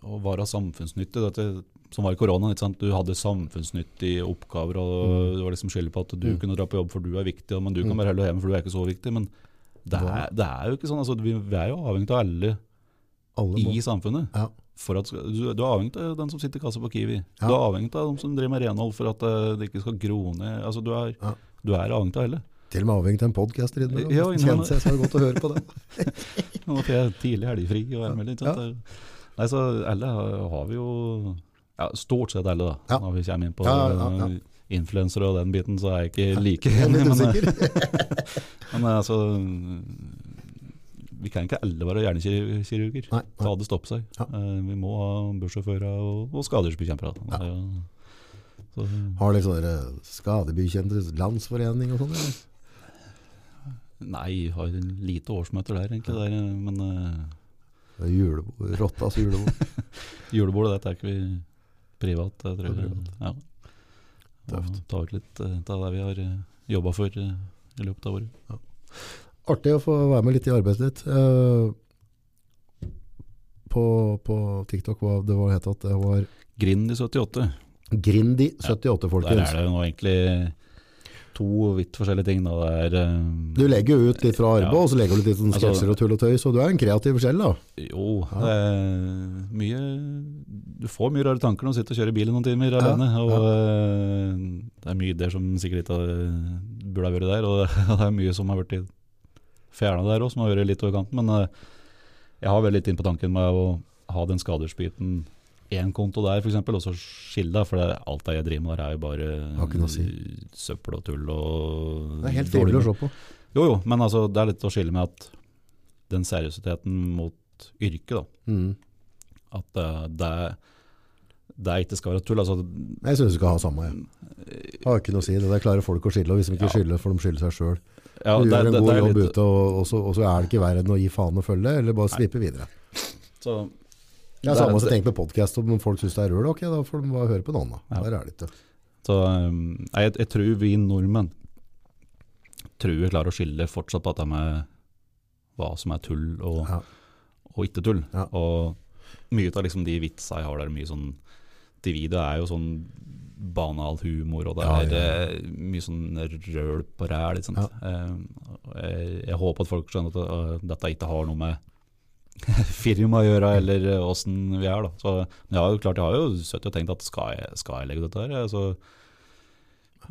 Å være samfunnsnyttig dette, Som var i sant? Du hadde samfunnsnyttige oppgaver, og Mm. du var liksom skyldig på at du Mm. kunne dra på jobb for du er viktig, men du kan Mm. bare holde hjemme for du er ikke så viktig. Men det er, det er jo ikke sånn. Altså, vi, er jo avhengig av alle Alle i samfunnet. Ja. For at, du, du er avhengig av den som sitter i kassa på Kiwi. Ja. Du er avhengig av dem som driver med renhold for at eh, det ikke skal gro ned. Altså, du, er, Ja. du er avhengig av alle. Til og med avhengig av en podkast. Ja, Kjente. Seg så godt å høre på det. Nå får jeg tidlig helgefri og er med litt. Ja. Nei, så alle har vi jo ja, Stort sett alle, da. Når vi kommer inn på Ja, uh, influensere og den biten, så er jeg ikke like Jeg enig. Men, eh, men altså Vi kan ikke alle være hjernekirurger. Nei, Det nei. hadde stoppet seg. Ja. Eh, vi må ha bussjåfører og, og skadedyrbekjempere. Ja. Så, Har dere sånne skadebykjentes landsforening og sånn? nei, vi har lite årsmøter der, egentlig. Der, men uh, Julebord, Rottas julebord. julebordet, det tar ikke vi privat. Jeg tror privat. Ja. Tøft. Ta ut litt uh, av det vi har uh, jobba for eh, i løpet av året. Artig å få være med litt i arbeidet ditt. Uh, på, på TikTok, hva det var het at det var Grind i 78. Grindi78, ja, folkens. er det jo nå egentlig to vidt forskjellige ting. Da. Eh, Du legger jo ut litt fra arbeid, Ja. og så legger du litt sånn Altså- sketsjer og tull og tøy, så du er en kreativ sjel, da. Jo, Ja. mye Du får mye rare tanker når du sitter og kjører bilen noen timer alene. Og eh, det er mye ideer som sikkert ikke burde ha vært der. Og det er mye som har vært fjerna der òg, som har vært litt over kanten. Men eh, jeg har vel litt inn på tanken med å ha den skadersbiten én konto der, f.eks., og så skille deg. For det, alt det jeg driver med der, er jo bare si. søppel og tull og Det er helt dårlig å se på. Jo, jo, men altså, det er litt å skille med at den seriøsiteten mot yrket, da. Mm. At eh, det, det ikke skal være tull. Altså, Jeg syns du skal ha samme. Jeg. Har ikke noe å si. Det der klarer folk å skille, og hvis de ikke Ja. skylder, får de skylde seg sjøl. ja, du det- gjør en det- god jobb litt- ute, og, og, så, og så er det ikke verre enn å gi faen og følge, eller bare slippe videre. Så, Også er- samme som tenk på podkast, om folk syns det er røl, ok, da får de bare høre på en annen. Ja. Der er det ikke. så um, jeg, jeg tror vi nordmenn tror vi klarer å skille fortsatt på dette med hva som er tull og, Ja. og ikke tull. Ja. Og mye av liksom de vitsa jeg har der, mye sånn De videoene er jo sånn banal humor, og det er ja, mye sånn røl på ræl. Eh, jeg, jeg håper at folk skjønner at dette ikke har noe med firma gjøre, eller uh, åssen vi er. da. Så jeg har jo klart, jeg har jo sittet og tenkt at skal jeg, skal jeg legge dette her? Så,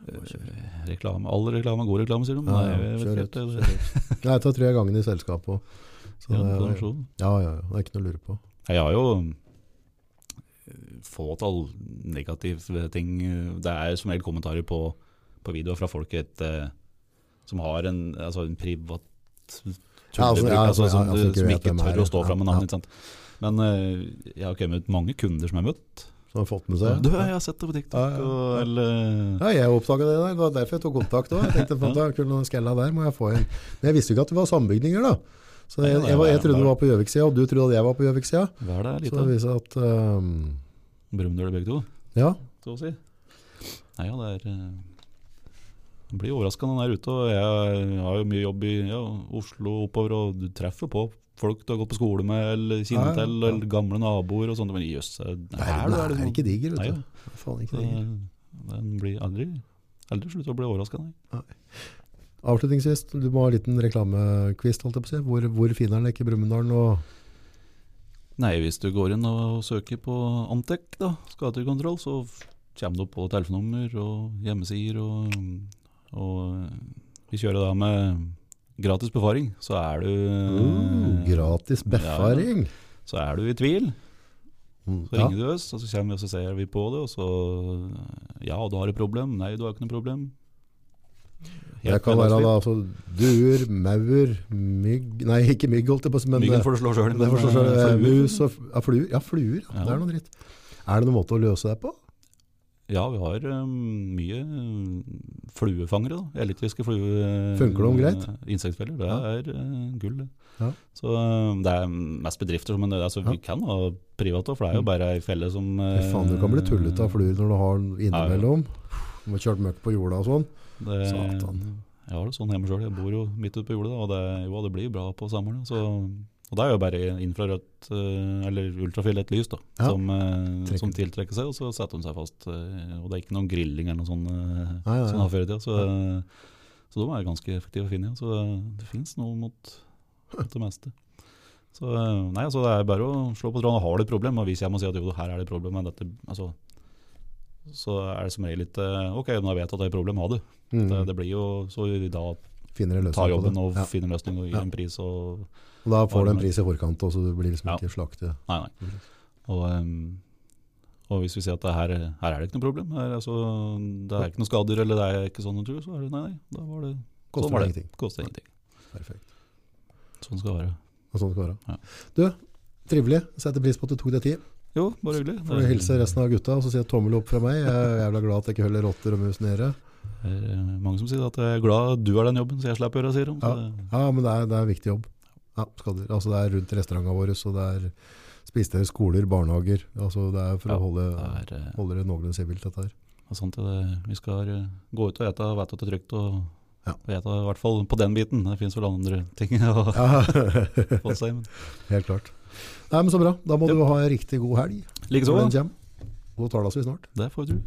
eh, reklame, all reklame god reklame, sier de. Ja, Nei, jeg vet ikke ut, Jeg tar er gangen i selskapet òg. ja, det, ja, ja, det er ikke noe å lure på. Jeg har jo eh, fåtall negative ting. Det er som regel kommentarer på, på videoer fra folk et, eh, som har en, altså en privat altså, tullebruk, ja, altså, altså, som, ja, altså, ikke som ikke tør å stå ja, fram med ja. navnet. Men eh, jeg har kommet ut mange kunder som jeg har møtt. Som har fått med seg. Du, jeg har sett det på TikTok. Ja, ja, Og, ja. eller, Ja, jeg oppdaga det der. Det var derfor jeg tok kontakt òg. Jeg tenkte at da kunne skella der, må jeg få en. Men jeg visste jo ikke at det var sambygninger, da. Så jeg, jeg, jeg trodde du var på Gjøvik-sida, og du trodde at jeg var på Gjøvik-sida. Så det viser at um, Brumunddøl begge to, Ja. så å si. Nei, ja, det er eh, blir overraska når han er ute. og Jeg har jo mye jobb i ja, Oslo oppover, og du treffer på folk du har gått på skole med, eller kjenner til, ja, ja. eller gamle naboer og sånt. Men jøss, er det her du er, liksom- ikke diger, Nei, vet du. Faen ikke diger. Den blir aldri, aldri slutt å bli overraska, nei. Avslutningsvis, du må ha en liten reklamekvist, holdt jeg på å si. Hvor, hvor finner den ikke Brumunddal? nå? Nei, hvis du går inn og søker på Antec, da, skadekontroll, så kommer du på telefonnummer og hjemmesider, og, og vi kjører da med gratis befaring, så er du uh, gratis befaring! Så er du i tvil, Så så ja. ringer du oss, og så kommer vi og så ser vi på det, og så Ja, du har et problem. Nei, du har ikke noe problem. Det kan være da, altså, duer, maur, mygg Nei, ikke mygg, holdt jeg på å si, Myggen eh, får du slå sjøl. mus og ja, fluer. Ja, fluer. Ja. Ja. Det er noe dritt. Er det noen måte å løse det på? Ja, vi har um, mye um, fluefangere. da, Elektriske flue... Funker de greit? Insektfeller. Det er uh, gull, det. Ja. Så det er mest bedrifter, men det, altså, Ja. vi kan ha private, for det er jo Mm. bare ei felle som uh, faen, du kan bli tullete av fluer når du har innimellom. Du har kjørt møkk på jorda og sånn. Det, Satan. Jeg har det sånn hjemme sjøl. Jeg bor jo midt ute på jordet, og det, jo, det blir bra på sommeren. Så, og det er jo bare infrarødt, eh, eller ultrafiolett lys, da, Ja. som, eh, som tiltrekker seg, og så setter de seg fast. eh, Og det er ikke noen grilling eller noe sånt ah, ja, ja. som før i tida. Så, så de er ganske effektive finne. Ja. Så det fins noe mot, mot det meste. Så nei, altså det er bare å slå på tråden. Har du et problem, og hvis jeg må si at jo, her er det et problem men dette, altså, så er det som regel litt Ok, nå vet jeg at det er et problem, ha det. Mm. Det, det blir jo så da Finner en løsning ta på jobben og Ja. finner løsning og gir en pris og Og da får du en pris i forkant, og så du blir liksom Ja. ikke slaktet. Nei, nei. Og, um, og hvis vi sier at det her, her er det ikke noe problem, her, altså, det er ikke noen skader eller det er ikke sånn natur, så er det nei, nei. Da var det Koster var det. ingenting. Koster ingenting. Perfekt. Sånn skal det være. Og sånn skal det være. Ja. Du, trivelig. Setter pris på at du tok deg tid. Jo, bare hyggelig. Får du hilse resten av gutta og så si tommel opp fra meg. Jeg er jævla glad at jeg ikke holder rotter og mus nede. Det er eh, mange som sier at jeg er glad du har den jobben, så jeg slipper å gjøre det, sier de. Ja. Ja, men det er, det er en viktig jobb. Ja, skal altså det er rundt restaurantene våre, så det er spisesteder, skoler, barnehager. Altså det er for Ja, å holde, det er, eh, holde det noenlunde sivilt, dette her. det er sant, det. Vi skal eh, gå ut og ete og vite at det er trygt, og, Ja. Vet i hvert fall på den biten. Det finnes vel andre ting å Ja, få seg, men helt klart. Nei, men så bra. Da må Ja. du ha en riktig god helg. likeså. God talas vi snart. Det får vi tro.